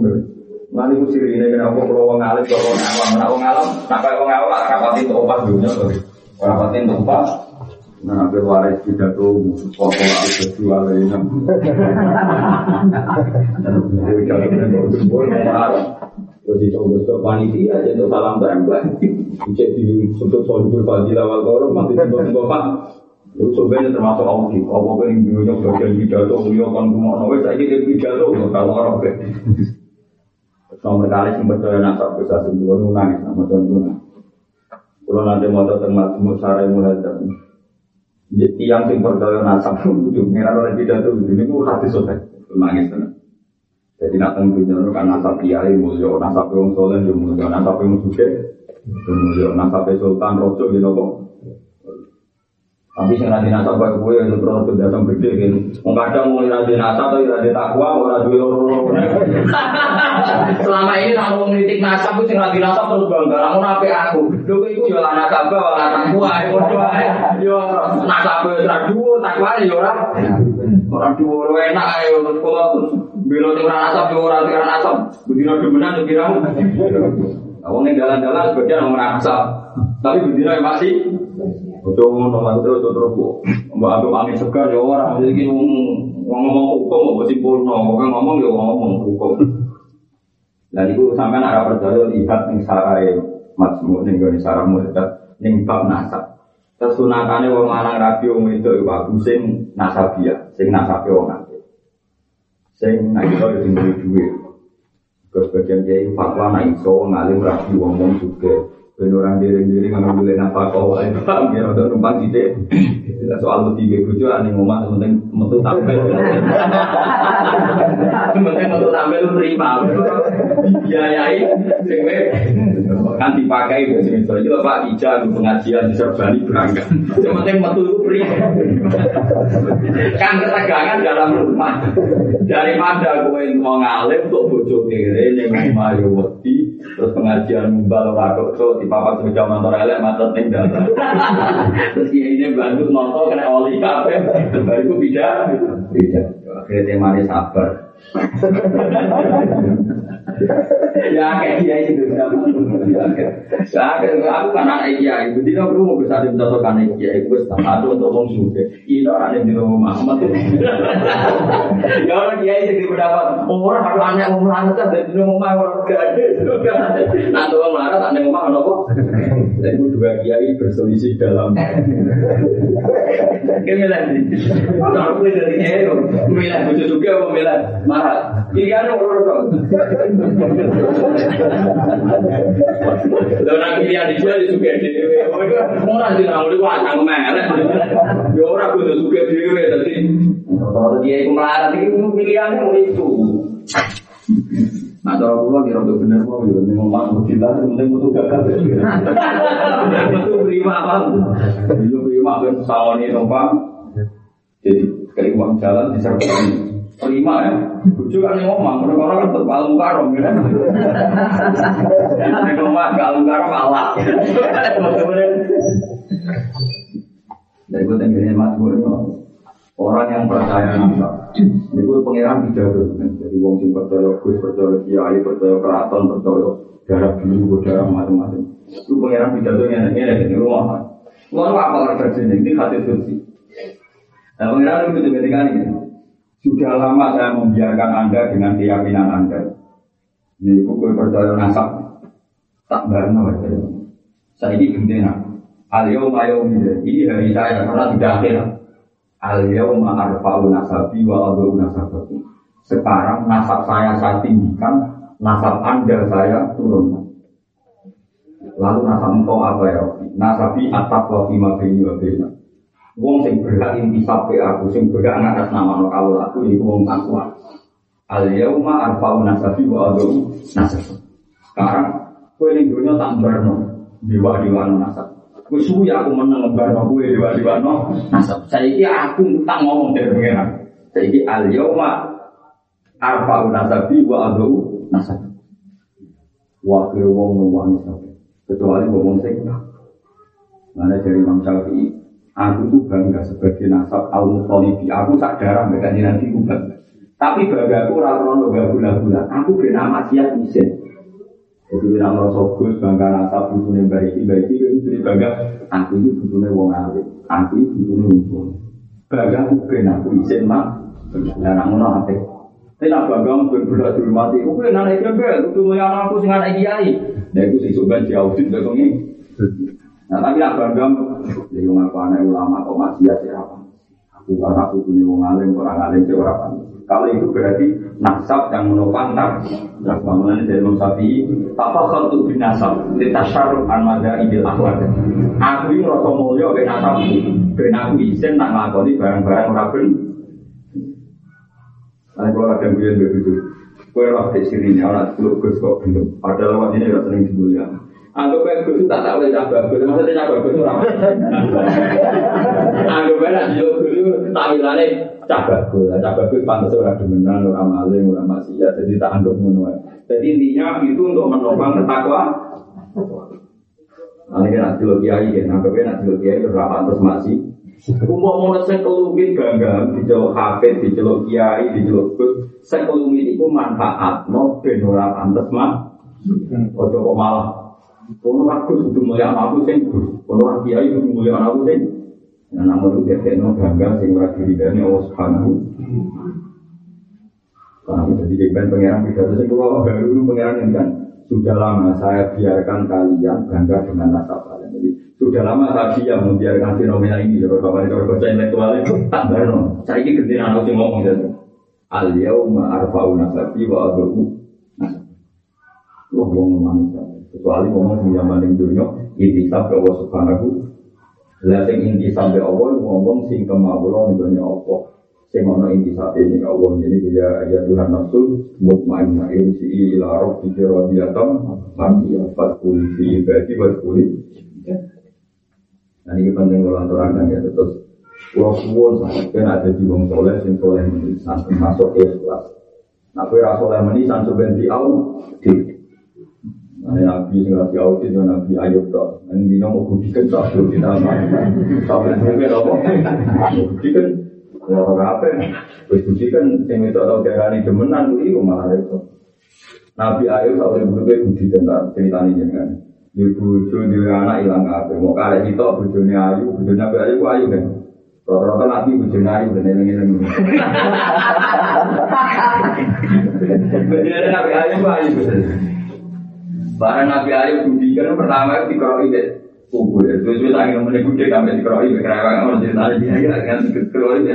Nanti ku siri ini kenapa kalau wong alim kalau wong awam, wong alam, nak kayak awam, rapatin tuh obat dunia, rapatin tuh obat Nah, apa waris pidato foto aku berjual ini. Jadi coba coba panitia jadi salam. Cek di soal fadilah wal korum masih pak. Itu sebenarnya termasuk audit. Apa yang bagian beliau kan cuma nawe saya jadi kalau orang nasab sama tuan. Kalau nanti mau tahu cara mulai jadi yang sing percaya nasab itu ngira oleh pidato itu ini pun hati sotek nangis tenan. Jadi nak tengok itu kan nasab kiai mulia, nasab yang soleh mulia, nasab yang suke mulia, nasab sultan rojo gitu kok. Tapi sing nanti nasab kayak gue itu terus tuh datang gede kan. Mau kadang mau nanti nasab tapi nanti takwa, mau nanti loro Selama ini nak mau ngelitik nasab itu sing nanti nasab terus bangga. Aku? Lu itu jual nasab bawa takwa, yo nasab radu, takwa yo orang. Orang dua enak ayo terus kalau terus belo sing ora nasab yo ora sing nasab. Bedino demenan Awang ning dalan-dalan sebagian orang nasab. Tapi bedino masih Ojo ngono lah terus terus mbak aku angin segar ya orang jadi ngomong hukum mau simpul no ngomong ya ngomong hukum. Dan itu sampai arah percaya lihat ning sarai masmu ning gone sarah dekat ning bab nasab. Kesunatane wong lanang rabi wong itu bagus sing nasabia, sing nasabe wong akeh. Sing nek iso yo duwe duwe. Kesebagian kiai fatwa nek iso ngalim rabi wong wong juga. Ben orang diri-diri nggak boleh nafkah kau itu paham ya untuk numpang ide. Soal tiga bujo ane ngomong penting metu tampil. Penting metu tampil terima. Biayai sing kan dipakai biasa misalnya Pak Ija pengajian di Serbani berangkat. Yang penting metu itu terima. Kan ketegangan dalam rumah. Daripada gue mau ngalim untuk bojo kiri yang mayu wedi terus pengajian mumbal ora kok di papat sepeda motor elek macet ning dalan. Terus ini bantu nonton kena oli kabeh. Baru beda. Beda. Akhirnya temanya sabar. Ya kayak dia itu ya kayak aku kan anak dia ibu dia perlu mau bisa dicontohkan anak dia ibu satu untuk mau suka ini orang yang di rumah Muhammad. Ya orang dia itu pendapat orang harus anak mau melarat dari rumah orang gak ada nanti orang melarat anak rumah apa? Kok dan itu dua kiai berselisih dalam. Kemilan aku dari hero kemilan butuh juga kemilan marah kiri ada orang Lho nak pilihan dijual juga dhewe. Ora sih nang udah wacang melek. Yo ora kudu suka dhewe dadi. Kalau dia iku melarat iki pilihannya mau itu. Nah, kalau pulau kira udah bener mau ya, nih ngomong kita penting butuh gagal. Butuh prima apa? Butuh prima kan sawani tempat. Jadi uang jalan disertai lima ya. Bujuk kan ngomong, orang kan tetap alung karom ya. Ngomong ke alung karom Allah. Dari gue mas Orang yang percaya nasa, itu pengiran pidato. Jadi wong sing percaya Gus, percaya Kiai, percaya keraton, percaya darah biru, darah macam-macam. Itu pengiran pidato yang ini di rumah. Lalu apa kerja ini? Ini hati suci. Nah, itu ketika ini. Sudah lama saya membiarkan Anda dengan keyakinan Anda. Jadi kue percaya nasab. Tak barno aja. Saya ini gendena. Al-yawm ini hari saya karena tidak akhir. Al-yawm arfa'u nasabi wa adu nasabaku. Sekarang nasab saya saya tinggikan, nasab Anda saya turunkan. Lalu nasab engkau apa ya? Nasabi atap wa fima bini wa bina. Wong sing berhak intisab ke aku, sing berhak ngatas nama no kalau aku ini wong takwa. Al yauma arfa'u nasabi wa adu nasab. Sekarang kue ini dunia tak berno dewa dewa nasab. Kue suwi aku menang ngebarno kue dewa dewa nasab. Saya ini aku tak ngomong dari pengiran. Saya ini al yauma arfa'u nasabi wa adu nasab. Wakil wong nuwani sabi. Kecuali wong sing Mana dari Imam Syafi'i, aku tuh bangga sebagai nasab al mutolibi. Aku sak darah mereka nanti bangga. Tapi bangga aku krono gak gula-gula. Aku bernama siap isin. Jadi kita merasa gus bangga nasab bujune baik baik itu jadi bangga aku ini bujune wong alim, aku ini bujune wong Bangga aku ben aku isin mak, dan aku ngono apa? Tapi nak bangga ben berat dihormati, aku ben anak ben, aku mulai anakku sing anak kiai. Nah itu sih coba diaudit kok ini. Nah tapi nak bangga, jadi wong aku anak ulama kok masih ya apa? Aku karena aku punya wong alim, orang alim sih orang kalau itu berarti nasab yang menopang tak. Nah, bangunan dari Imam Syafi'i, apa khaltu bin nasab, litasyaruh an mada idil akhlak. Aku ini merasa mulia ke nasab, ben aku izin tak ngelakoni barang-barang orang ben. Nah, kalau ada yang begitu, kue lah di sini, orang teluk gus kok belum. Padahal lewat ini sering dimulia. Anggap baik gus tak tak boleh cabang gus, maksudnya cabang gus orang. Anggap baik nak jauh gus tak wilayah cah bagus, cah bagus pantas orang demenan, orang maling, orang maksiat, jadi tak anggap ngono. Jadi intinya itu untuk menopang ketakwa. Nanti kan kiai kan, anggapnya nanti lagi kiai terus masih. Umum mau saya kelumit hafid, diceluk kiai, diceluk gus. Saya itu manfaat, mau ben ora pantes mah. Ojo kok malah. Kono aku kudu mulia aku sing gus, kono kiai kudu mulia aku sing Nah, namun itu dia bangga sing ora diridani Allah Subhanahu. Paham jadi jengben pangeran pidato sing kula baru pangeran yang kan sudah lama saya biarkan kalian bangga dengan nasab kalian. Jadi sudah lama saya diam membiarkan fenomena ini. Kalau kapan kalau baca intelektual itu tak benar. Saya ini kerja anak sing ngomong gitu. Al yauma arfa'u nasabi wa abu nasab. Wah, ngomong manis Kecuali ngomong di zaman yang dunia, intisab ke Allah Subhanahu lah sing inti sampai Allah ngomong sing kemawula nggone apa. Sing ana inti sampai ini Allah jadi dia ya Tuhan nafsu mutmainnah irsi ila rabbika radiyatan mardiyah fatkul fi ibadi watkul Nah ini penting kalau aturakan ya terus Pulau suwon sangat kan ada di wong soleh sing soleh menisan termasuk ikhlas. Nah kue rasoleh menisan sebenarnya au di nabi sing rapi audit yo nabi ayub tok. Nang dino mau budikan sak do kita Sampai sampai apa? Budikan ora apa. Wis budikan sing itu tau darani demenan kuwi kok malah itu. Nabi Ayub sampai budikan budikan tak ceritane jenengan. Di bojo di anak ilang kabeh. Mau kare itu bojone ayu, bojone Nabi Ayub ayu kan. Rata-rata nabi bojone ayu ben eling-eling. Bojone Nabi Ayub ayu. Barang Nabi Ayub budikan pertama itu dikeroi deh kubur ya. Terus terus angin meneh gede sampai dikeroi kerewang orang cerita dia ya kan dikeroi deh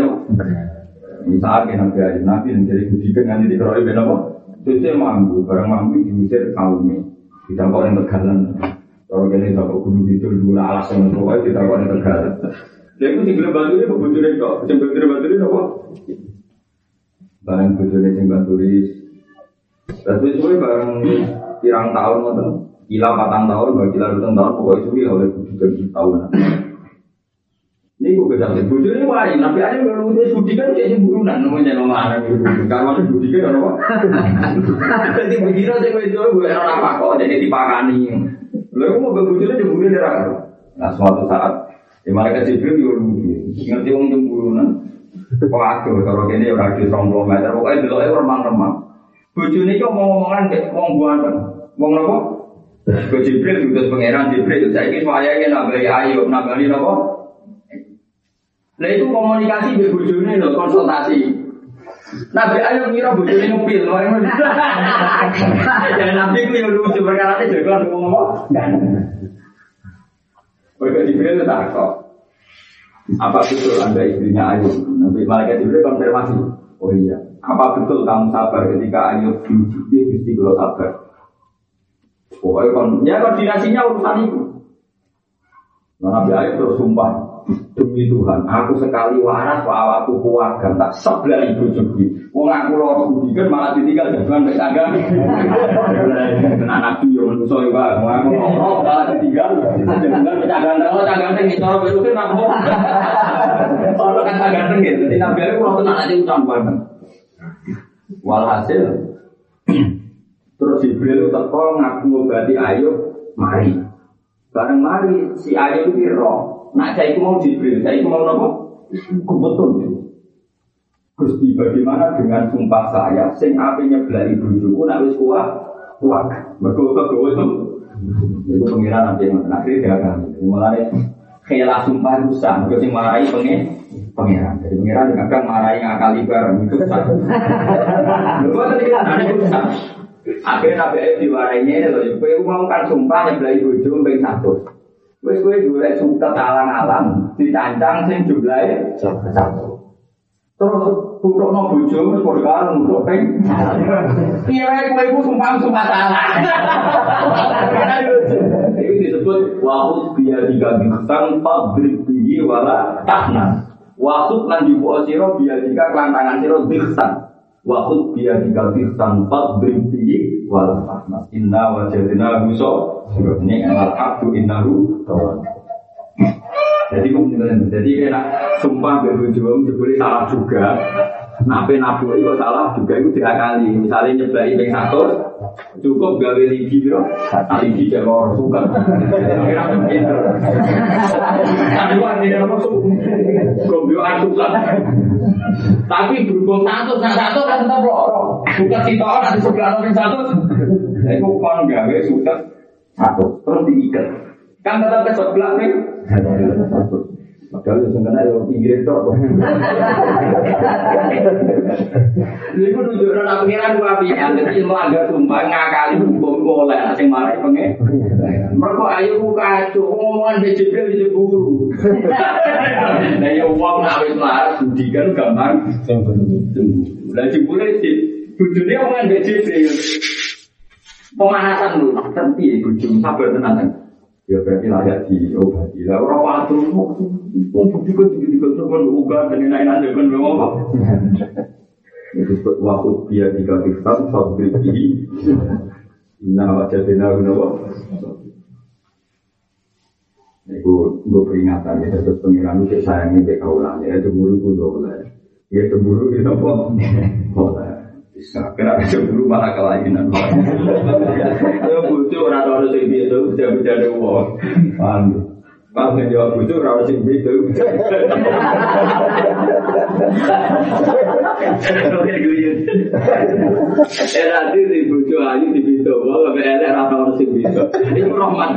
Misalnya Nabi Ayub Nabi yang jadi budikan nanti dikeroi deh apa? Terus dia mampu barang mampu diusir kaumnya. Kita kok yang tegalan. Kalau kalian tak gunung itu dulu alasan pokoknya kita kok yang tegalan. Dia itu tinggal bantu dia bujurnya kok. Bantu bantu dia apa? Barang bujurnya sing bantu Tapi itu barang pirang tahun ngoten. Kila patang tahun, bagi kila ruteng tahun, pokoknya suwi oleh budikan tahun. Ini gue kesal, bujur ini wajib, tapi aja kalau udah budikan kayak burunan, namanya nama anak itu. Karena masih budikan apa? Jadi begitu saya gue jual gue orang apa kok, jadi dipakani. Lalu mau bujurnya jemburin darah. Nah suatu saat, di mereka Jibril yo ngerti wong jemburunan. Waduh, kalau kini orang di 20 meter, pokoknya dulu remang-remang. Bojone iki omong-omongan mek wong buanten. Wong napa? Ke Jibril diutus pangeran Jibril. Saiki wayahe nambali ayo nambali napa? Lah itu komunikasi mbek bojone lho, konsultasi. Nabi Ayub ngira bojone ngupil, ya Nabi ku yo lucu perkara itu jago ngomong. Mereka Jibril tak kok. Apa betul anda istrinya Ayub? Nabi Malaikat Jibril konfirmasi. Oh iya, apa betul kamu sabar ketika Ayub diuji? Mesti kalau sabar. Pokoknya kon, ya koordinasinya urusan itu. Nah, Nabi Ayub terus sumpah, demi Tuhan, aku sekali waras pak awakku keluarga tak sebelah ibu juga. Wong aku loh budikan malah ditinggal jangan baik tangga. Kena nabi yang ya pak, wong aku loh malah ditinggal jangan baik tangga. Kalau tangga tinggi, kalau itu kan aku. Kalau kan tangga tinggi, jadi nabi Ayub kalau tenang aja ucap banget. Walhasil terus Jibril teko ngaku ngobati Ayub mari. Bareng mari si Ayub itu roh. Nak saya mau Jibril, saya mau nopo? Kebetul. Gusti bagaimana dengan sumpah saya sing ape nyeblai bojoku nak wis kuat kuat. Mereka kegawa itu. Itu pengiran nanti yang akhirnya dia akan. Mulai khilaf sumpah rusak. Mereka sing marahi pengen pengiran. Jadi pengiran juga kan marahi ngakali bareng itu rusak. Mereka tadi ada rusak. Akhirnya Nabi Ayub diwarainya loh. Kowe mau kan sumpah nyebelai bojo ping satu. Wes kowe golek suket alang-alang dicancang sing jumlahe satu. Terus butuh no bojo wis padha karo butuh ping. Piye kowe sumpah sumpah salah. Itu disebut wahud biya tiga bihi wala tahna. Wahud lan jubu sira biya kelantangan sira bintang. Wahud biya tiga bintang fadrib bihi wala tahna. Inna wajadina muso. Ini amal abdu innahu tawad. Jadi jadi kena sumpah berbujuang jebule salah juga. Nape nabu itu salah juga itu diakali. Misalnya nyeblai ping satu, cukup gawe ligi bro. Ligi jalur suka. Kira pinter. Tapi wah ini apa tuh? Suka. Tapi berhubung satu, nah satu kan tetap loro. Suka sitok nanti sebelah ping satu. Itu kon gawe suka satu terus diikat. Kan tetap ke sebelah nih. Padahal yang kena yang pinggir itu. Jadi aku nunjukkan aku dua pihak. Jadi melanggar sumpah ngakali hukum boleh. Asing marah pengen. Mereka ayo buka kacau. Ngomongan di jibril di jeburu. Nah ya uang ngawin marah. Budi kan gampang. Nah jebule sih. Bujurnya omongan di jibril. Pemanasan dulu. Tapi ya bujur. Sabar tenang. Ya berarti layak diobati. Lah orang waktu bukti kan juga juga kan uga dan lain lain kan memang apa? Itu disebut waktu dia bintang fabrik ini. Nah wajah benar benar Itu gue peringatan ya terus pengiran itu sayangnya ke kaulan ya cemburu gue boleh. Ya cemburu itu apa? Boleh. Kena cemburu malah kelainan. Ayo butuh orang orang sing itu bisa ada uang. Paham? Paham kan jawab butuh orang sing itu. Eh nanti di butuh ayu di itu, kalau ada orang orang sing itu, itu rahmat.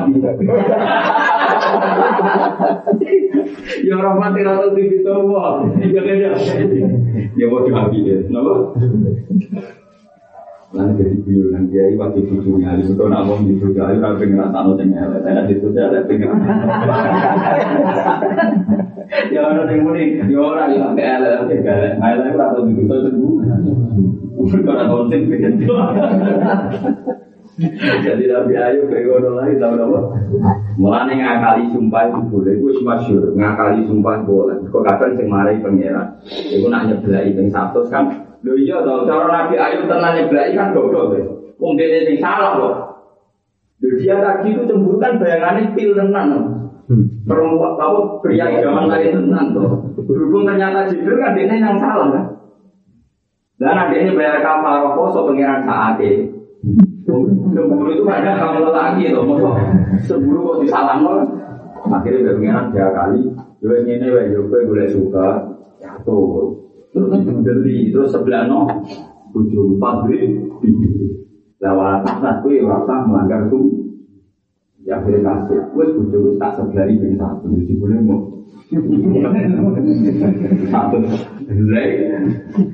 Ya rahmat di itu, wah, ya kan ya. Ya mau diambil ya, kenapa? Lan jadi guyonan kiai waktu cucu nyali itu nak mau cucu nyali kan pengen rasa no sing elek, saya di situ ada pengen. Ya orang yang muni, ya orang yang sampai elek sampai galak, elek itu atau itu itu sembuh. Kalau konten pengen Jadi Nabi Ayub kayak ngono lagi tahu apa? Mulane ngakali sumpah itu boleh, itu masyur ngakali sumpah boleh. Kok kadang sing marai pangeran, itu nak nyeblai ping satu kan Lho iya toh, cara Nabi Ayub tenang nyeblai kan goblok deh. Wong dene sing salah loh. Lho dia tadi itu cemburu kan bayangannya pil tenan. Perempuan tahu pria zaman lain tenan tuh. Berhubung ternyata Jibril kan dia yang salah kan. Dan ini bayar kafar poso pengiran saat ini. Cemburu itu ada kamu lelaki tuh, masa cemburu kok disalam Akhirnya pengiran tiga kali. Yo ini wae kowe boleh suka. Ya tuh. Terus terus sebelah no ujung pabrik lawan tak kue rasa melanggar tuh ya akhirnya kasih. Kue ujung tak sebelah ini satu. Jadi boleh mau satu. Lagi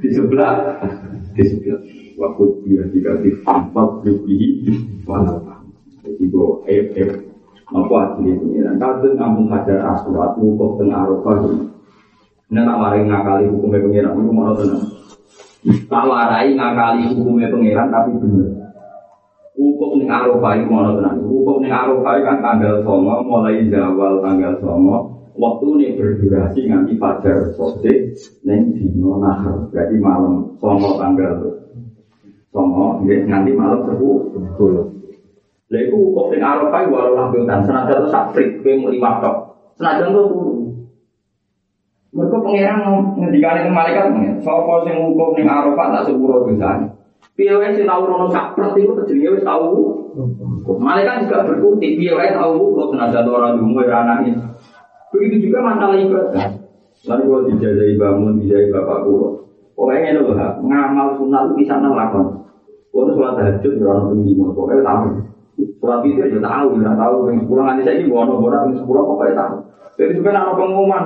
di sebelah. Di sebelah waktu dia dikasih empat lebih walau jadi gue eh eh apa hasilnya pengiran kadang kampung hajar aswat wukuf tengah arafah ini tak warai ngakali hukumnya pengiran, itu mau tenang. Tak warai ngakali hukumnya pengiran, tapi bener. Hukum ning Arafah itu mau tenang. Hukum ning Arafah kan tanggal songo, mulai zawal tanggal songo. Waktu ini berdurasi nganti fajar sore, neng dino nahar. Berarti malam songo tanggal songo, nganti malam sepuluh. Lalu hukum ning Arafah walau lanjutan, senajan itu sakfrik, kue lima tok. Senajan itu mereka pengiran ngendikan itu malaikat mengen. Sopo sing hukum ning Arafat tak sepuro dosane. Piye wae sing tau rono sakpret iku jenenge wis tau. Malaikat juga berkutik piye wae tau kok tenaga ora dungu ora anake. Begitu juga masalah ibadah. Lalu kalau dijajahi bangun, dijajahi bapak guru. Pokoknya ini loh, ngamal sunat itu bisa nelakon. Kalau sholat tahajud ya orang mau pokoknya tahu. Sholat itu ya tahu, ya tahu. Yang sepuluh nanti saya ini bono bono, yang sepuluh pokoknya tahu. Jadi sebenarnya ada pengumuman.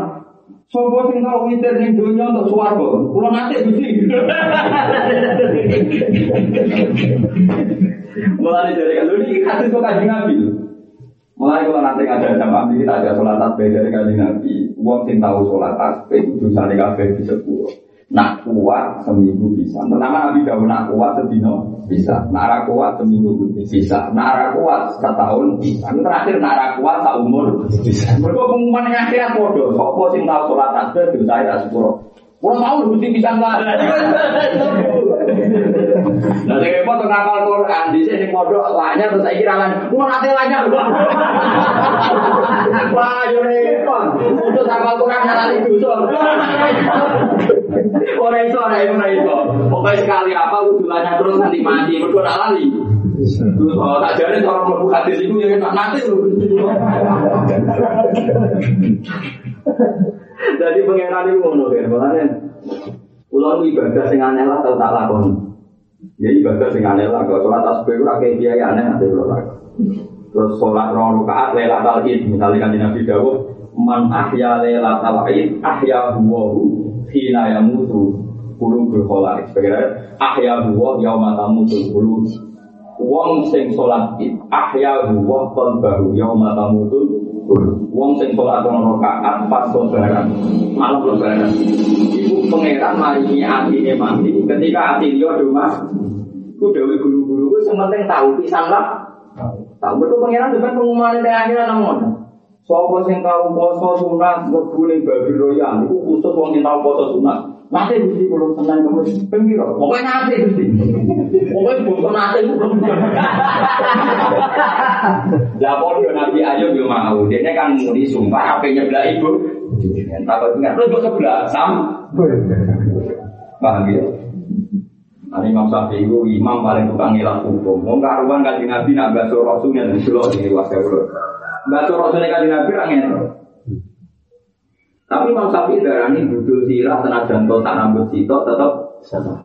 Sopo sing tau witir ning donya untuk swarga. Kula nate Gusti. Mulai dari kan ini hadis kok kanjeng Nabi. Mulai kalau nanti ada jamaah kita ada sholat tasbih dari kanjeng Nabi. Wong sing tahu sholat tasbih kabeh di sepuluh. Nak kuat seminggu bisa. Pertama Nabi Dawud nak kuat sedino bisa. Nak kuat seminggu bisa. Nak kuat setahun bisa. Terakhir nak kuat seumur bisa. Mereka pengumuman yang akhirat bodoh. Sopo sing tahu sholat tasbih dosa ya sepuluh. Kurang tahu mesti bisa nggak? Nah, saya repot tuh ngapal Quran di sini kodok lainnya terus saya kira kan, mau nanti lainnya Wah, yo repot. Untuk ngapal Quran nanti dosa. Ora iso, ora iso, ora iso. Pokoknya sekali apa ujulannya terus nanti mati, berdua tak lali. Terus kalau tak jadi orang mlebu hadis itu ya tak mati lho. Jadi pengenan itu ngono makanya Kulo ibadah sing aneh lah tau tak lakoni. Ya ibadah sing aneh lah, kalau sholat tasbih ora kayak kiai aneh nanti kulo lakoni. Terus sholat rong rakaat lailatul id, misalnya kan Nabi Dawud, man ahya lailatul id ahya huwahu hina yamutu kulu berkholak. Sebagai ahya huwa yauma tamutu kulu Wong sing sholat id ahya huwa qalbahu yauma tamutu Wong sing sholat rong rakaat pas lebaran malam lebaran Iku pangeran maringi atine mati ketika ati liya do mas. Ku dewe guru-guru ku sing penting tahu pisan lah. Tahu betul pangeran depan pengumuman di akhirat namun Sopo sing tau poso sunat mlebu ning babi royal iku khusus wong sing tau poso sunat. Mate Gusti kula tenan kamu pengiro. Pokoke nate Gusti. Pokoke bongko nate iku belum. Lah padha Nabi Ayub yo mau. Dene kan muni sumpah ape nyeblak ibu. Takut ingat lu sebelah sam. Paham ya? Nah, Imam Syafi'i itu imam paling tukang ngilang hukum. Mau karuan kaji Nabi nak baso rasulnya dan sulo di wasya Baca Rasulnya kaji Nabi angin. Tapi Imam Syafi'i darah ini budul sirah tenaga to tak rambut sito tetap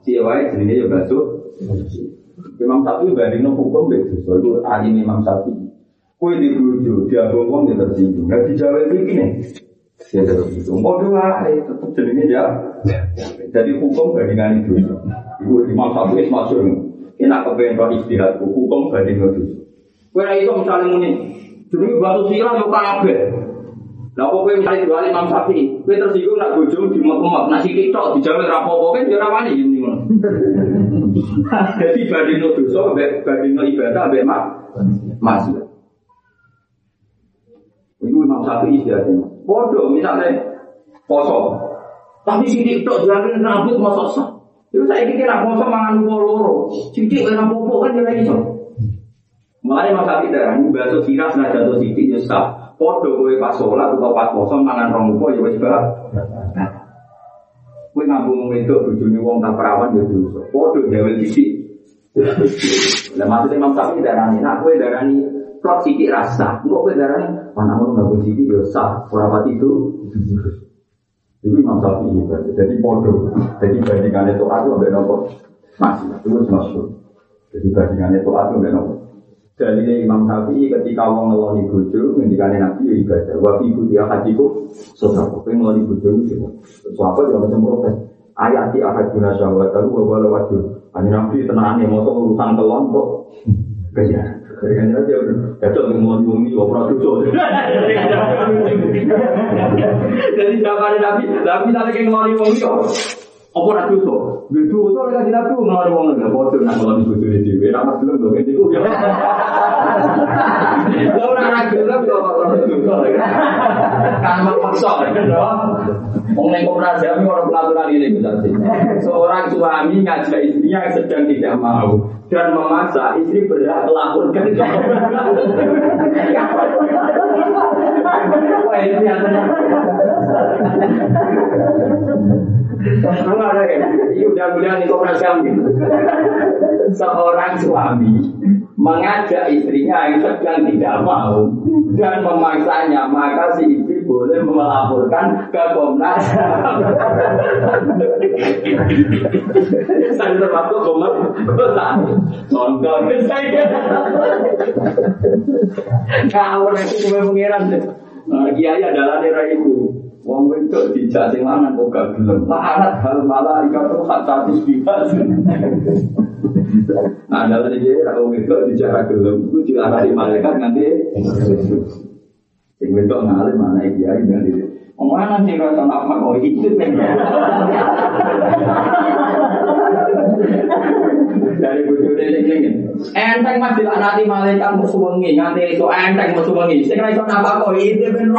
siawai jenisnya ya baca. Imam Syafi'i bari no hukum begitu. So itu ahli Imam Syafi'i. Kue di bujo, dia bongkong dia tersinggung. Nah di Jawa itu gini. Dia tersinggung. Mau dua, tetap jenisnya ya. Jadi hukum bandingan itu. Ibu Imam Syafi'i masuk. Kita kepengen roh istirahat. Hukum bandingan itu. Kue itu misalnya muni. Jadi batu sirah yo kabeh. Lah kok kowe misalnya jual Imam Syafi'i, kowe tersinggung nak bojo di mek nasi tiktok dijamin rapopo kan yo ngono. Jadi banding dosa banding ibadah mbek mak masih. Iku Imam Syafi'i jadi. Bodoh misalnya poso. Tapi si tiktok jamin rambut masuk sah. Itu saya kira poso mangan loro. Cincik ora popo kan ora iso. Mulai masa tidak ini bahasa sirah sudah jatuh siti ya sah. Podo kowe pas sholat atau pas poso mangan rong upo ya bah. Kowe ngambung wedok bojone wong tak perawan ya dosa. Podo gawe siti. Lah maksudnya Imam Syafi'i darani, nak kowe darani plot siti rasa. Engko kowe darani mana mau ngambung siti ya sah. Ora pati itu. Itu Imam Syafi'i jadi podo. Jadi bandingannya itu aku ambek nopo masih itu masuk. Jadi bandingannya itu aku ambek nopo dari Imam Syafi'i ketika wong ngeloni bojo ngendikane Nabi ya ibadah. Wa fi dia hajiku sedekah. Kowe ngeloni bojo itu. Sahabat yang macam protes. Ayat di ahad guna syahwat tahu bahwa lewat Hanya Nabi tenangnya mau urusan kelon kok. Kerja. Kerja aja udah. Ya tuh ngeloni wong ini ora dosa. Jadi jawaban Nabi, Nabi sampai ngeloni wong ini apa nak dosa? Gitu dosa oleh kasih nabi ngelari wong nggak bodoh nak ngelari di dewi. Nama dulu dong itu. Lo orang nak dosa kalau dosa kan maksa kan? Wong kami orang pelaturan ini berarti. Seorang suami ngajak istrinya sedang tidak mau dan memaksa istri berhak melaporkan. Wah ini Ya. Seorang suami mengajak istrinya yang sedang tidak mau dan memaksanya maka si istri boleh melaporkan ke Komnas saya termasuk Komnas contoh. Saya kalau nanti gue mengiran kiai adalah daerah itu Wong wedok dijak sing lanang kok gak gelem. Larat hal malah ikan hak status bebas. Ada lagi dia wong wedok dijak ra gelem iku diarani malaikat nanti. Sing wedok mana iki ya ini. Omongan sing apa kok itu dari bujune ini enteng mas nanti malaikat musuh wengi itu enteng musuh wengi sing ra iso napa kok itu ben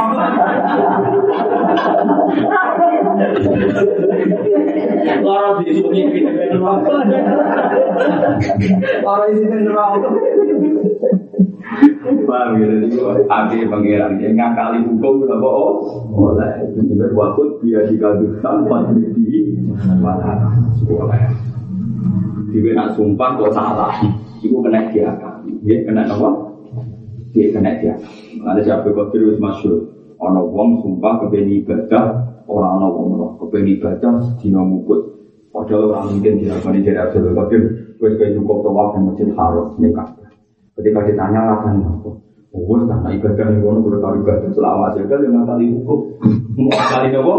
Loro disuruh gitu ben Loro isi Paham ya, jadi yang ngakali hukum oh, itu juga waktu dia dikabulkan pas di mana, dia nak sumpah kok salah, itu kena dia dia kena apa? Dia kena dia. Ada siapa kok terus masuk, ono wong sumpah kebeni ibadah, orang ono wong roh kebeni ibadah dina mukut. Padahal orang mungkin pernah jadi Abdul Qadir, wes kayak cukup tawaf di masjid Haram nikah. Ketika ditanya alasan apa, oh karena ibadah yang kono udah tahu ibadah selama jaga dengan tali hukum. Mau kali apa?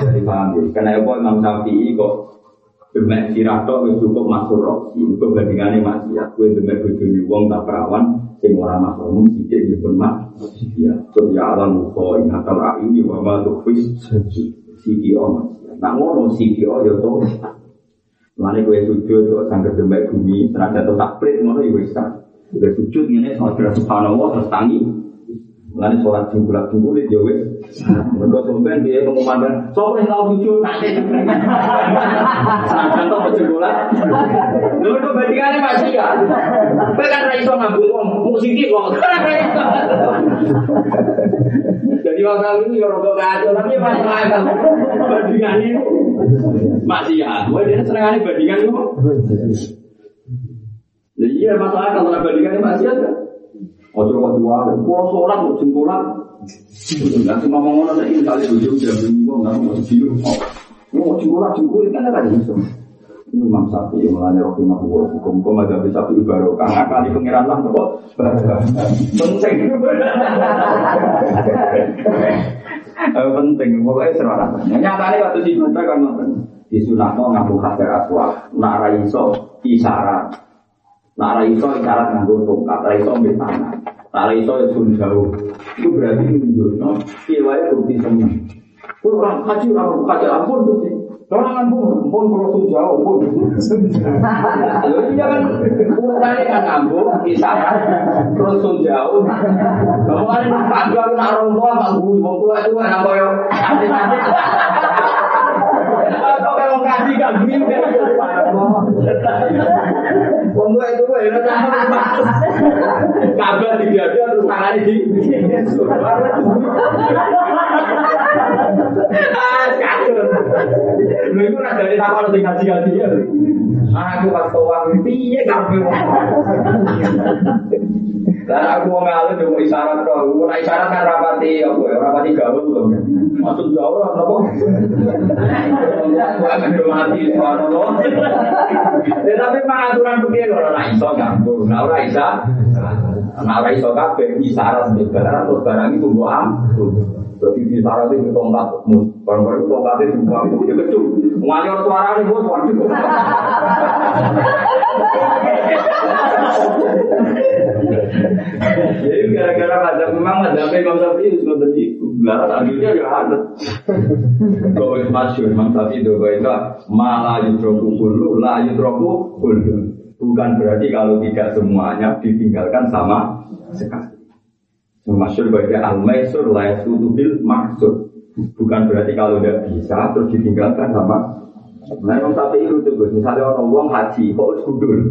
Jadi paham ya. Karena apa Imam Syafi'i kok Demek sirato wis cukup masuk roh, itu bandingannya maksiat. Kue demek bojone wong tak perawan, sing ora umum sithik ya pun mak. Ya, so ya alam muka ingatal aini wa ma tukhfis siki o maksiat. Nah ngono siki o ya to. Mane kowe sujud kok sangger demek bumi, ternyata to takprit ngono ya wis tak. Udah sujud ngene saudara subhanallah terus tangi. Mulane sholat jumlah jumlah ya wis. Mergo sampean dia pengumuman sapa sing tau sujud nanti. To jumlah. Lho kok bandingane masih ya. Kowe kan ra iso ngambut wong musik kok. Jadi waktu ini ya rokok kacau, tapi masih akal. Bandingan itu masih ya. Gue dia seneng bandingan itu. Iya masalah kalau bandingannya masih ada. Ojo kok diwale, pulau sholat mau jempulan. Nanti mau ngomong ada ini kali tujuh jam minggu nggak mau jilu. Mau jempulan jempulan kan ada bisa. Ini Imam Sapi yang melanya rohi mahbuah hukum kau ada bisa ibarat karena kali pengiran lah kok. Penting. Penting. Pokoknya serana nyatanya waktu di baca kan di sunatno ngaku hajar aswad. Nak iso isyarat nak iso isyarat nganggo tongkat iso ambil tangan nak iso sun jauh itu berarti menunjukno kiwai bukti seneng orang haji orang haji ampun tuh sih Orang kan pun, kalau jauh pun. Lalu iya kan, urutannya kan ngambung, kisaran, terus jauh. Kamu kan pagi aku nak orang tua, ngambung, mau tua itu kan? Nanti-nanti. Kau kalau kasih gak gini, Wong itu gue enak sama Kabar di dia terus tangannya di. Ah, kacau. Lu itu rada dari takon sing gaji-gaji ya. Aku pas keuang piye kabeh. Dan aku mau ngalir dong isyarat kok. Mau naik isyarat kan rapati apa ya rapati gaul loh. Maksud jauh apa akan mati subhanallah. Ya tapi pengaturan begini kalau naik iso ganggu. Nah ora isa. Nah ora iso kabeh isyarat sebarang terus barang itu mbok am. Jadi di sana itu tongkat, barang-barang tongkat itu buang, itu kecil. Nganyor suara ini bos, waduh. Jadi gara-gara ada memang ada Imam Syafi'i itu sudah di gelar akhirnya ya ada. Kau itu masyur Imam Syafi'i itu itu malah yudroku kulu, la yudroku kulu. Bukan berarti kalau tidak semuanya ditinggalkan sama sekali. Masyur baiknya al-maisur la bil maksud. Bukan berarti kalau tidak bisa terus ditinggalkan sama. Nah, Imam Syafi'i itu tuh, misalnya orang uang haji, kok harus kudur.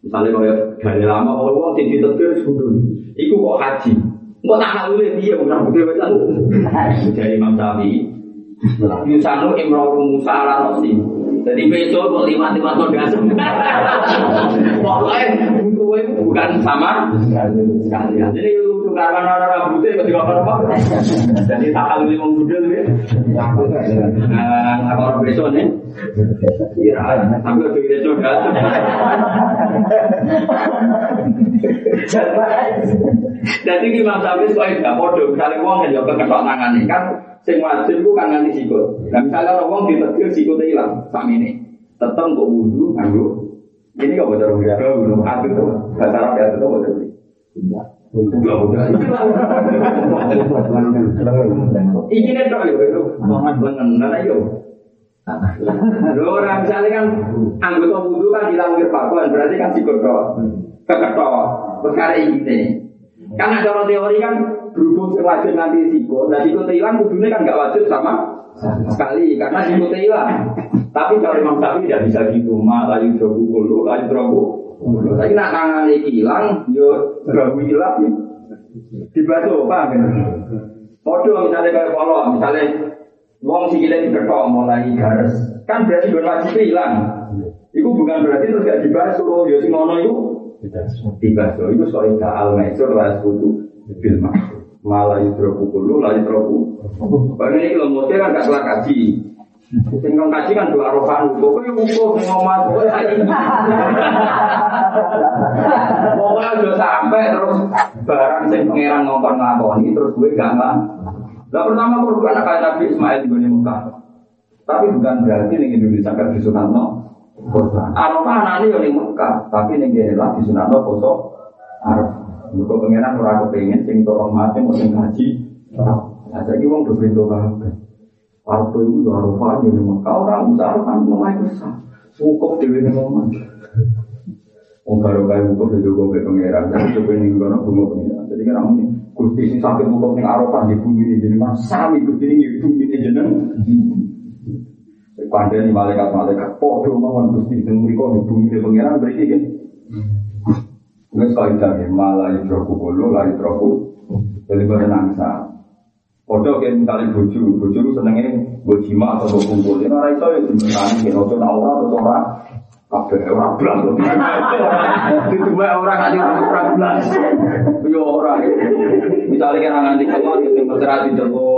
Misalnya kalau dari lama kalau uang tinggi tetir sudut, itu kok haji. Kok tak dia udah betul betul. Jadi Imam Syafi'i, Yusanu Imroru Musa ala. Jadi besok kok lima lima gas. Pokoknya buku itu bukan sama sekalian. Jadi lucu karena orang rambutnya ketika apa apa. Jadi tak kalau lima budel ya. Nah, orang besok nih. Iya, sambil tuh besok gas. Jadi Imam Syafi'i kok gak podo, misalnya uang yang jawab keketok tangan ini kan, sing wajib itu kan nganti sikut. Nah misalnya orang uang ditetir sikutnya hilang, sama ini, tetap kok wudhu, nganggu. Ini gak bocor udah, belum hati tuh, bahasa Arab ya itu bocor. Iki nih dong, itu banget lengan, mana yuk. Lho orang misalnya kan anggota wudhu kan hilang wirpakuan, berarti kan sikut dong. Keketok, perkara ini. Kan ada teori kan berhubung wajib nanti siko, nah siko hilang kudunya kan nggak wajib sama sekali karena siko hilang. Tapi kalau Imam Syafi'i tidak bisa gitu, mak layu drogu kulu, layu drogu. Tapi nak tangan hilang, yo drogu hilang, dibasuh apa gitu. Podo misalnya kayak polo, misalnya wong sikile diketok mulai garis, kan berarti gon wajib hilang. Itu bukan berarti terus gak dibasuh, yo sing ngono itu dibasuh itu soal al maisur lah sekutu bil maksud malah yudroku kulu lah yudroku Bagi ini lemotnya kan gak kelar kaji Sing kaji kan dua rohan Pokoknya wukuh ngomat Pokoknya udah sampai terus Barang sing pengeran ngomong ngakoni Terus gue gak Nah pertama bukan kayak Nabi Ismail di Mekah. Tapi bukan berarti nih Indonesia kan di Sunatno Arafah anaknya yang di Mekah Tapi nih dia lah di Sunatno Arafah Mereka pengenan orang kepengen Sing tolong mati mau sing haji Nah jadi wong berbentuk kabeh. Arafah itu ya Arafah yang di Mekah Orang bisa Arafah mulai besar Wukuf dewi nih ngomong Wong baru kaya wukuf itu pengeran Tapi coba Jadi kan ini Gusti sakit wukuf yang Arafah di bumi ini mas sami Gusti di bumi ini jeneng. Kandani malaikat-malaikat Podo mawon gusti mereka di bumi ini pengiran berarti kan Ini kaidah ya Malah yudroku kulu Lah yudroku Jadi berenangsa Podo kayak misalnya bojo Bojo itu senengnya Bojima atau berkumpul Ini orang itu ya Kayak noto naura atau orang Kabeh orang belas Itu orang aja orang belas Yo orang Misalnya kan nganti keluar Yang bercerai di jengkok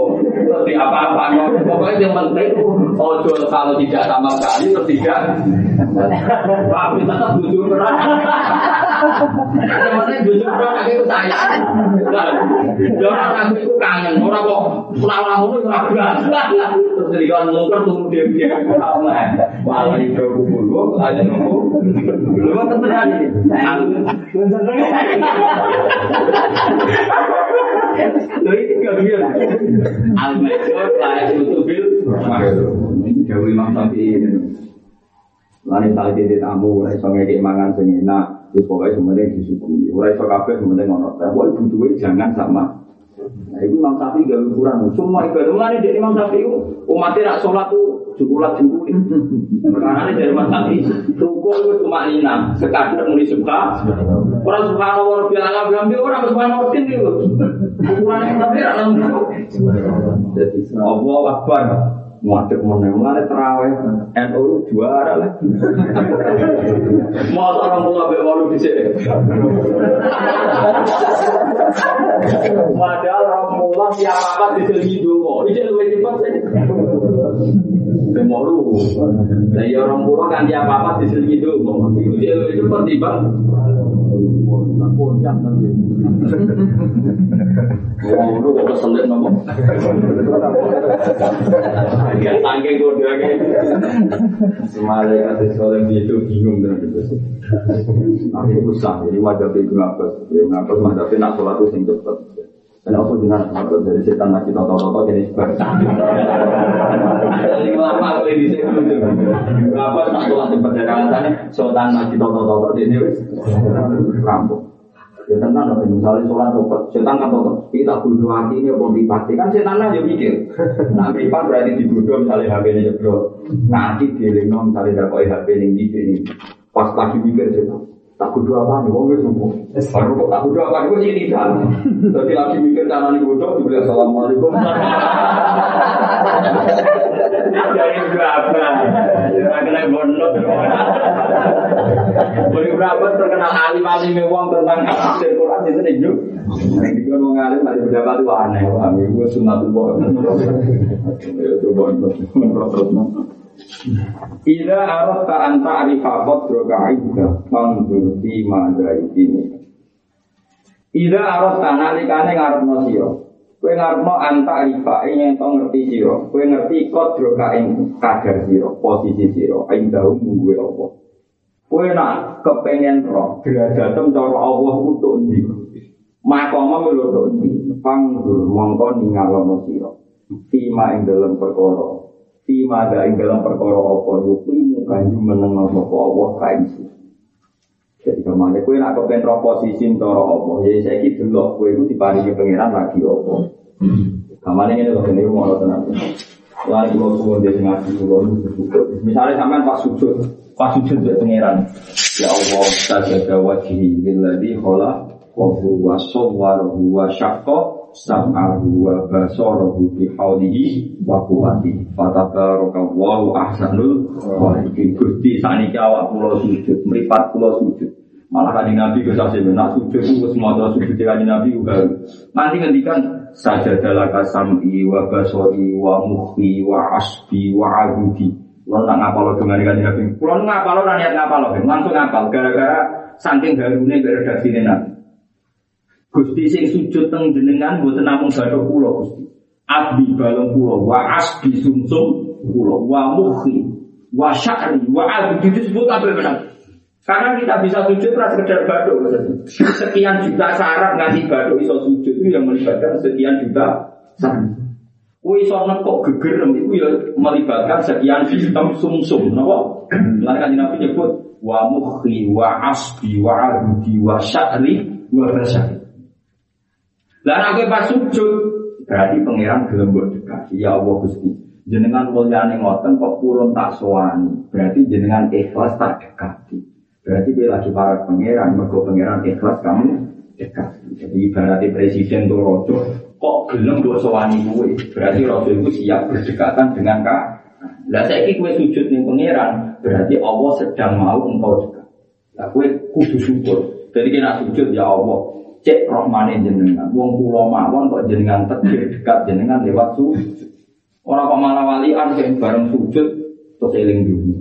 Terus apa-apa Pokoknya yang penting Ojo kalau tidak sama sekali Terus tidak. Tapi tetap jujur berat penting jujur berat Itu saya. Orang aku itu kangen. Orang kok Pulang-pulang itu orang Terus jadi kalau mungkin Tunggu dia Malah itu kubur Aja nunggu. Lu kan terserah ini Lu ini Ini jauh imam tapi Lain tali titik tamu, ora iso ngekek mangan sing enak, wis pokoke sementing disyukuri. Ora iso kabeh sementing ono. Tapi butuhe jangan sama. Nah, itu Imam Syafi'i gak ukuran. Semua ibadah mulai dari Imam Syafi'i umatnya nak sholat tuh jukulat jukuli. Karena dari Imam Syafi'i rukun itu cuma lina. Sekadar muni suka. Orang subhanallah bilang bilang orang subhanallah itu. Ukurannya tapi ada Jadi Allah Akbar. Muadek mana mana terawih NU juara lah. Mau orang mulai bewalu di sini. Padahal orang mulai siapa apa di dulu. Ini lebih cepat sih. Kemaru. Nah, ya orang murah kan dia apa apa di sini dulu. Itu dia lebih cepat bang. Kodam nanti. Lu kok keselit ngomong. Ya tangke kodamnya. Semalai kata sekolah itu bingung dengan itu. Tapi usah, jadi wajah itu ngapus. Ya ngapus tapi nak sholat itu sing cepet. Dan aku dengar apa dari setan lagi toto toto jadi sebar. Jadi lama aku di sini Apa tak sholat cepet dari alasannya setan lagi toto toto jadi rampung. Ya tenang dong, misalnya sholat cepet, setan kan toto. Kita bodoh hati ini apa dipati kan setan aja mikir. Nah privat berarti dibodoh misalnya HP ini jeblok. Nanti dieling misalnya dapat HP ini ini. Pas lagi mikir setan. Tak kudu apa nih, wong itu sembuh. Baru kok tak kudu apa nih, ini kan. Jadi lagi mikir cara nih kudu, dibeli assalamualaikum. Jadi berapa? Ya kena bonus. Beri berapa terkenal alim alim wong tentang tafsir Quran itu nih juk. Yang dikon wong alim ada tuh aneh. Wah. Ya coba terus Ida arat ta anta arifakot droga ida Pandur di madai ini Ida arat ta nalikane ngarepno siyo Kue ngarepno anta arifak ini yang tau ngerti siyo Kue ngerti kot droga ing kadar siyo Posisi siyo Ida umuwe Allah Kue nak kepengen roh Derajatem cara Allah untuk ndi Makoma ngelodok ndi Pandur mongkon ingalono siyo Tima ing dalam perkara. Fi mada ing dalam perkara apa yukimu kanju meneng sapa Allah kain Jadi ke mana kue nak kepen posisi ntoro apa ya saya kira delok kue itu diparingi pangeran lagi apa. Ke mana ini loh ini mau tenang. Lalu kalau suwon dia ngaji bersyukur. Misalnya sampean pas sujud, pas sujud dari pangeran. Ya Allah, sajada wajhi lilladzi khala wa huwa sawwarahu wa syaqqa sam'ahu wa basarahu bi haulihi wa quwwati fatabarakallahu ahsanul khaliqin. Gusti saniki awak kula sujud mripat kula sujud. Malah kanjeng Nabi ke sasi nak sujud ku wis maca sujud kanjeng Nabi uga nanti ngendikan sajadalaka sam'i wa basari wa mukhi wa asbi wa adudi Kulo tak ngapal dengan kanjeng Nabi. Kulo ngapal ora niat ngapal, langsung ngapal gara-gara saking harune beredaksi Nabi. Gusti sing sujud teng jenengan mboten namung bathuk kula Gusti. Abdi balung kula wa asbi sumsum kula wa mukhi wa sya'ri wa abdi disebut apa benar. Karena kita bisa sujud ras sekedar bathuk Sekian juta syarat nganti bathuk iso sujud itu yang melibatkan sekian juta syarat. Kue iso nekok geger itu ya melibatkan sekian sistem sumsum, napa? Lan kan Nabi nyebut wa mukhi wa asbi wa abdi wa sya'ri wa rasyari. Lah aku pas sujud berarti pangeran gelem mbok dekati ya Allah Gusti. Jenengan mulyane ngoten kok purun tak sowani. Berarti jenengan ikhlas tak dekati. Berarti kowe lagi para pangeran mergo pangeran ikhlas kamu dekat. Jadi ibaratnya presiden tuh rojo kok gelem mbok sowani kowe. Berarti rojo itu siap berdekatan dengan kak. Lah saiki kowe sujud ning pangeran, berarti Allah sedang mau engkau dekat. Lah kowe kudu syukur. Jadi kena sujud ya Allah, cek rohmane jenengan. Wong kula mawon kok jenengan tegir dekat jenengan lewat sujud. Orang kok malah walian sing bareng sujud terus eling dulu.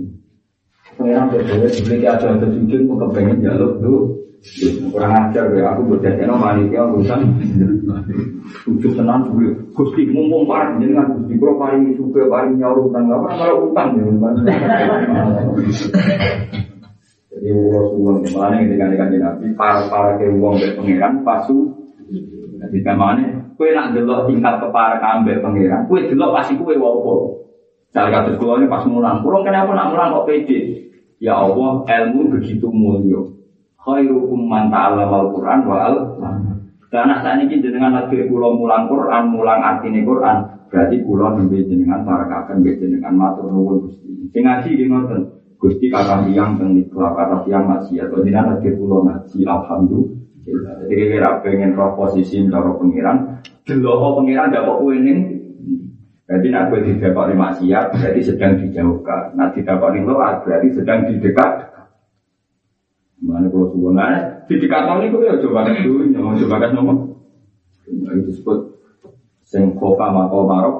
Pengiran berdua dibeli ada sujud mau kepengen jaluk tuh. Kurang ajar ya aku berdasarkan panitia urusan sujud tenang dulu. Gusti mumpung parah jenengan gusti pro paling suka paling nyaur utang apa kalau utang ya. Jadi uang mana ketika dekat nabi para para ke uang dari pangeran pasu. Jadi ke mana? Kue nak delok tingkat kepara ambek pangeran. Kue delok pasti kue wapo. Cara kasus ini pas mulang. Kurang kenapa nak mulang kok pede? Ya Allah, ilmu begitu mulia. Khairukum man ta'allama al-Qur'an wa al Karena saat ini jenengan lagi pulau mulang Quran, mulang artinya Quran, berarti pulau nembe jenengan para kakek jenengan matur nuwun Gusti. Sing ngaji nggih ngoten. Gusti kata tiang teng nikah kata tiang masih atau tidak ada pulau ngaji alhamdulillah. Jadi kira pengen roh posisi cara pengiran, delok pengiran dapat kue ini. Jadi nak didapat di maksiat berarti sedang dijauhkan. Nak didapat di loat berarti sedang didekat. Mana kalau sebenarnya di dekat ini kue coba kan dulu, mau coba kan nomor. Itu disebut sengkofa mako marok.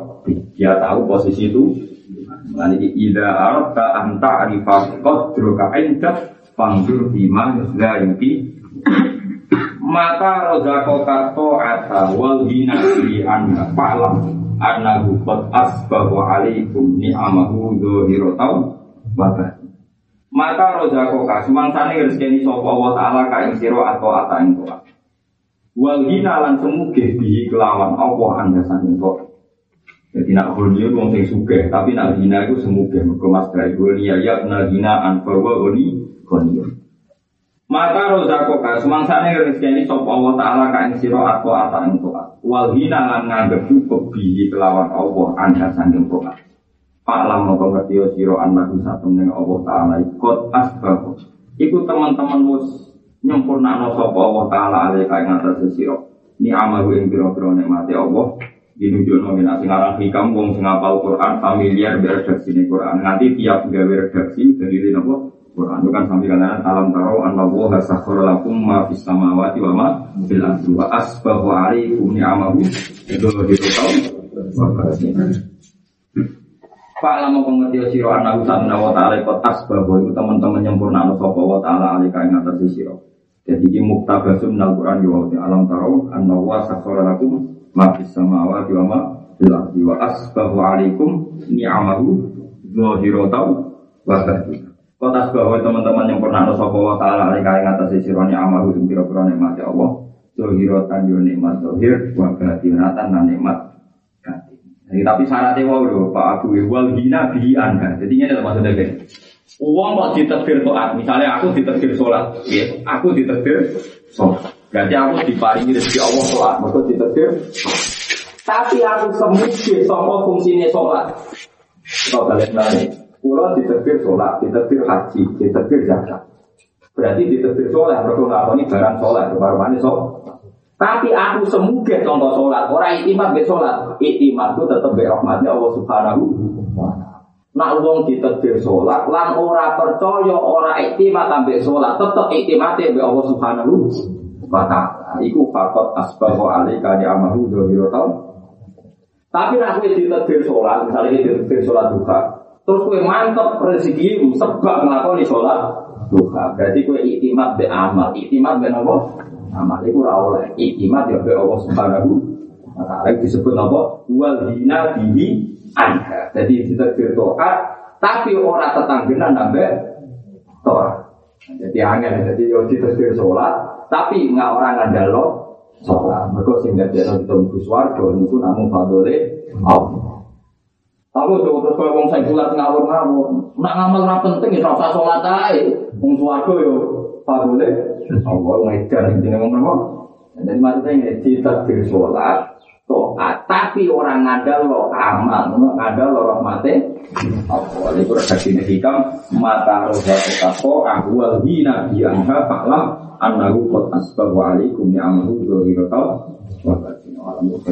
Dia tahu posisi itu Lani ida arta anta arifah qadruka inda fangdur bima la yuki. Mata rozako kato ata wal hina di anna fa'lam. Annahu qad asbahu alaikum ni'amahu dhahiratan wa mata rozako ka semangsane rezeki sapa wa taala ka ing sira atau ata ing wal hina lan semuge bihi kelawan apa anda saking jadi nak hulnya wong sing suge, tapi nak hina itu semuge mergo mas dari dunia ya nak hina an bahwa oni konio. Maka rozako ka semangsane rezeki sapa Allah taala ka ing sira atau ata ing toat. Wal hina lan nganggep cukup bihi kelawan Allah anda sanging toat. Pak lam mongko ngerti sira satu ning Allah taala ikut asbab. Iku teman-teman mus nyempurnakno sapa Allah taala alih ka ing atas sira. Ni amalu ing pira-pira nikmate Allah Ini jono nek sing aran hikam wong sing hafal Quran familiar biar redaksi ini Quran. Nanti tiap gawe redaksi dari napa Quran. Itu kan sampai kalian alam taro anna wa sakhara lakum ma fis samawati wa ma fil ardi wa asbahu alaikum ni'amahu. Itu di tahu Pak lama pengerti siro? Anak usaha wa ta'ala ikut asbahu. Itu teman-teman nyempurna no sopa wa ta'ala alika yang atas siro. Jadi ini muktabasum nal Quran di alam taro anna wa sakhara lakum ma fis samawati wa ma fil ardi wa asbahu alaikum ni'amahu zahiratan wa batinah Kota bahwa teman-teman yang pernah sopa wa ta'ala alika yang atas sironi amalu yang kira-kira nikmat ya Allah. Zohirotan yo nikmat zohir wa batinatan dan nikmat Jadi tapi syaratnya wow lho Pak Abu wal hina bihi anha Jadi ini adalah maksudnya kan Uang kok diterbir to'at Misalnya aku diterbir sholat ya, Aku diterbir sholat Berarti aku diparingi rezeki Allah sholat. Maka diterbir Tapi aku semuanya sama fungsinya sholat. Kau balik nanya Kulo diterbir sholat, diterbir haji, diterbir zakat. Berarti diterbir sholat, mereka ini barang sholat, baru sholat. Tapi aku semuge contoh sholat, orang itimat be sholat, itimat itu tetap be rahmatnya Allah Subhanahu Nak wong sholat, lan ora percaya, ora itimat ambek sholat, tetap itimatnya be Allah Subhanahu wa taala. Iku fakot asbahu alika di amahu dua tahun. Tapi nak kowe diterbir sholat, misalnya diterbir sholat duha, Terus kue mantep rezeki sebab ngelakoni sholat duha. Berarti kue itimat be amal, itimat be nopo amal. Iku ora itimat ya be Allah subhanahu wa taala disebut nopo wal hina bihi anha. Jadi kita berdoa tapi orang tetanggenan nabe tora. Jadi angin, jadi yo ditetir sholat, tapi nggak orang ngandalo sholat. Mereka sehingga dia nanti temu suarga, itu namun fadole Allah. Aku tuh terus kalau wong saya bulat ngawur ngawur, nak ngamal nggak penting ya rasa sholat aja. Wong suwargo yo fadule, Allah ngajar ini ngomong apa? Jadi maksudnya ini kita di sholat, tapi orang ada lo amal, ada lo rahmati. Allah itu redaksi hikam mata roha utako ahwal hina bianha faklam anahu kot asbahu alaikum ya amahu dohirotau wa batin alamu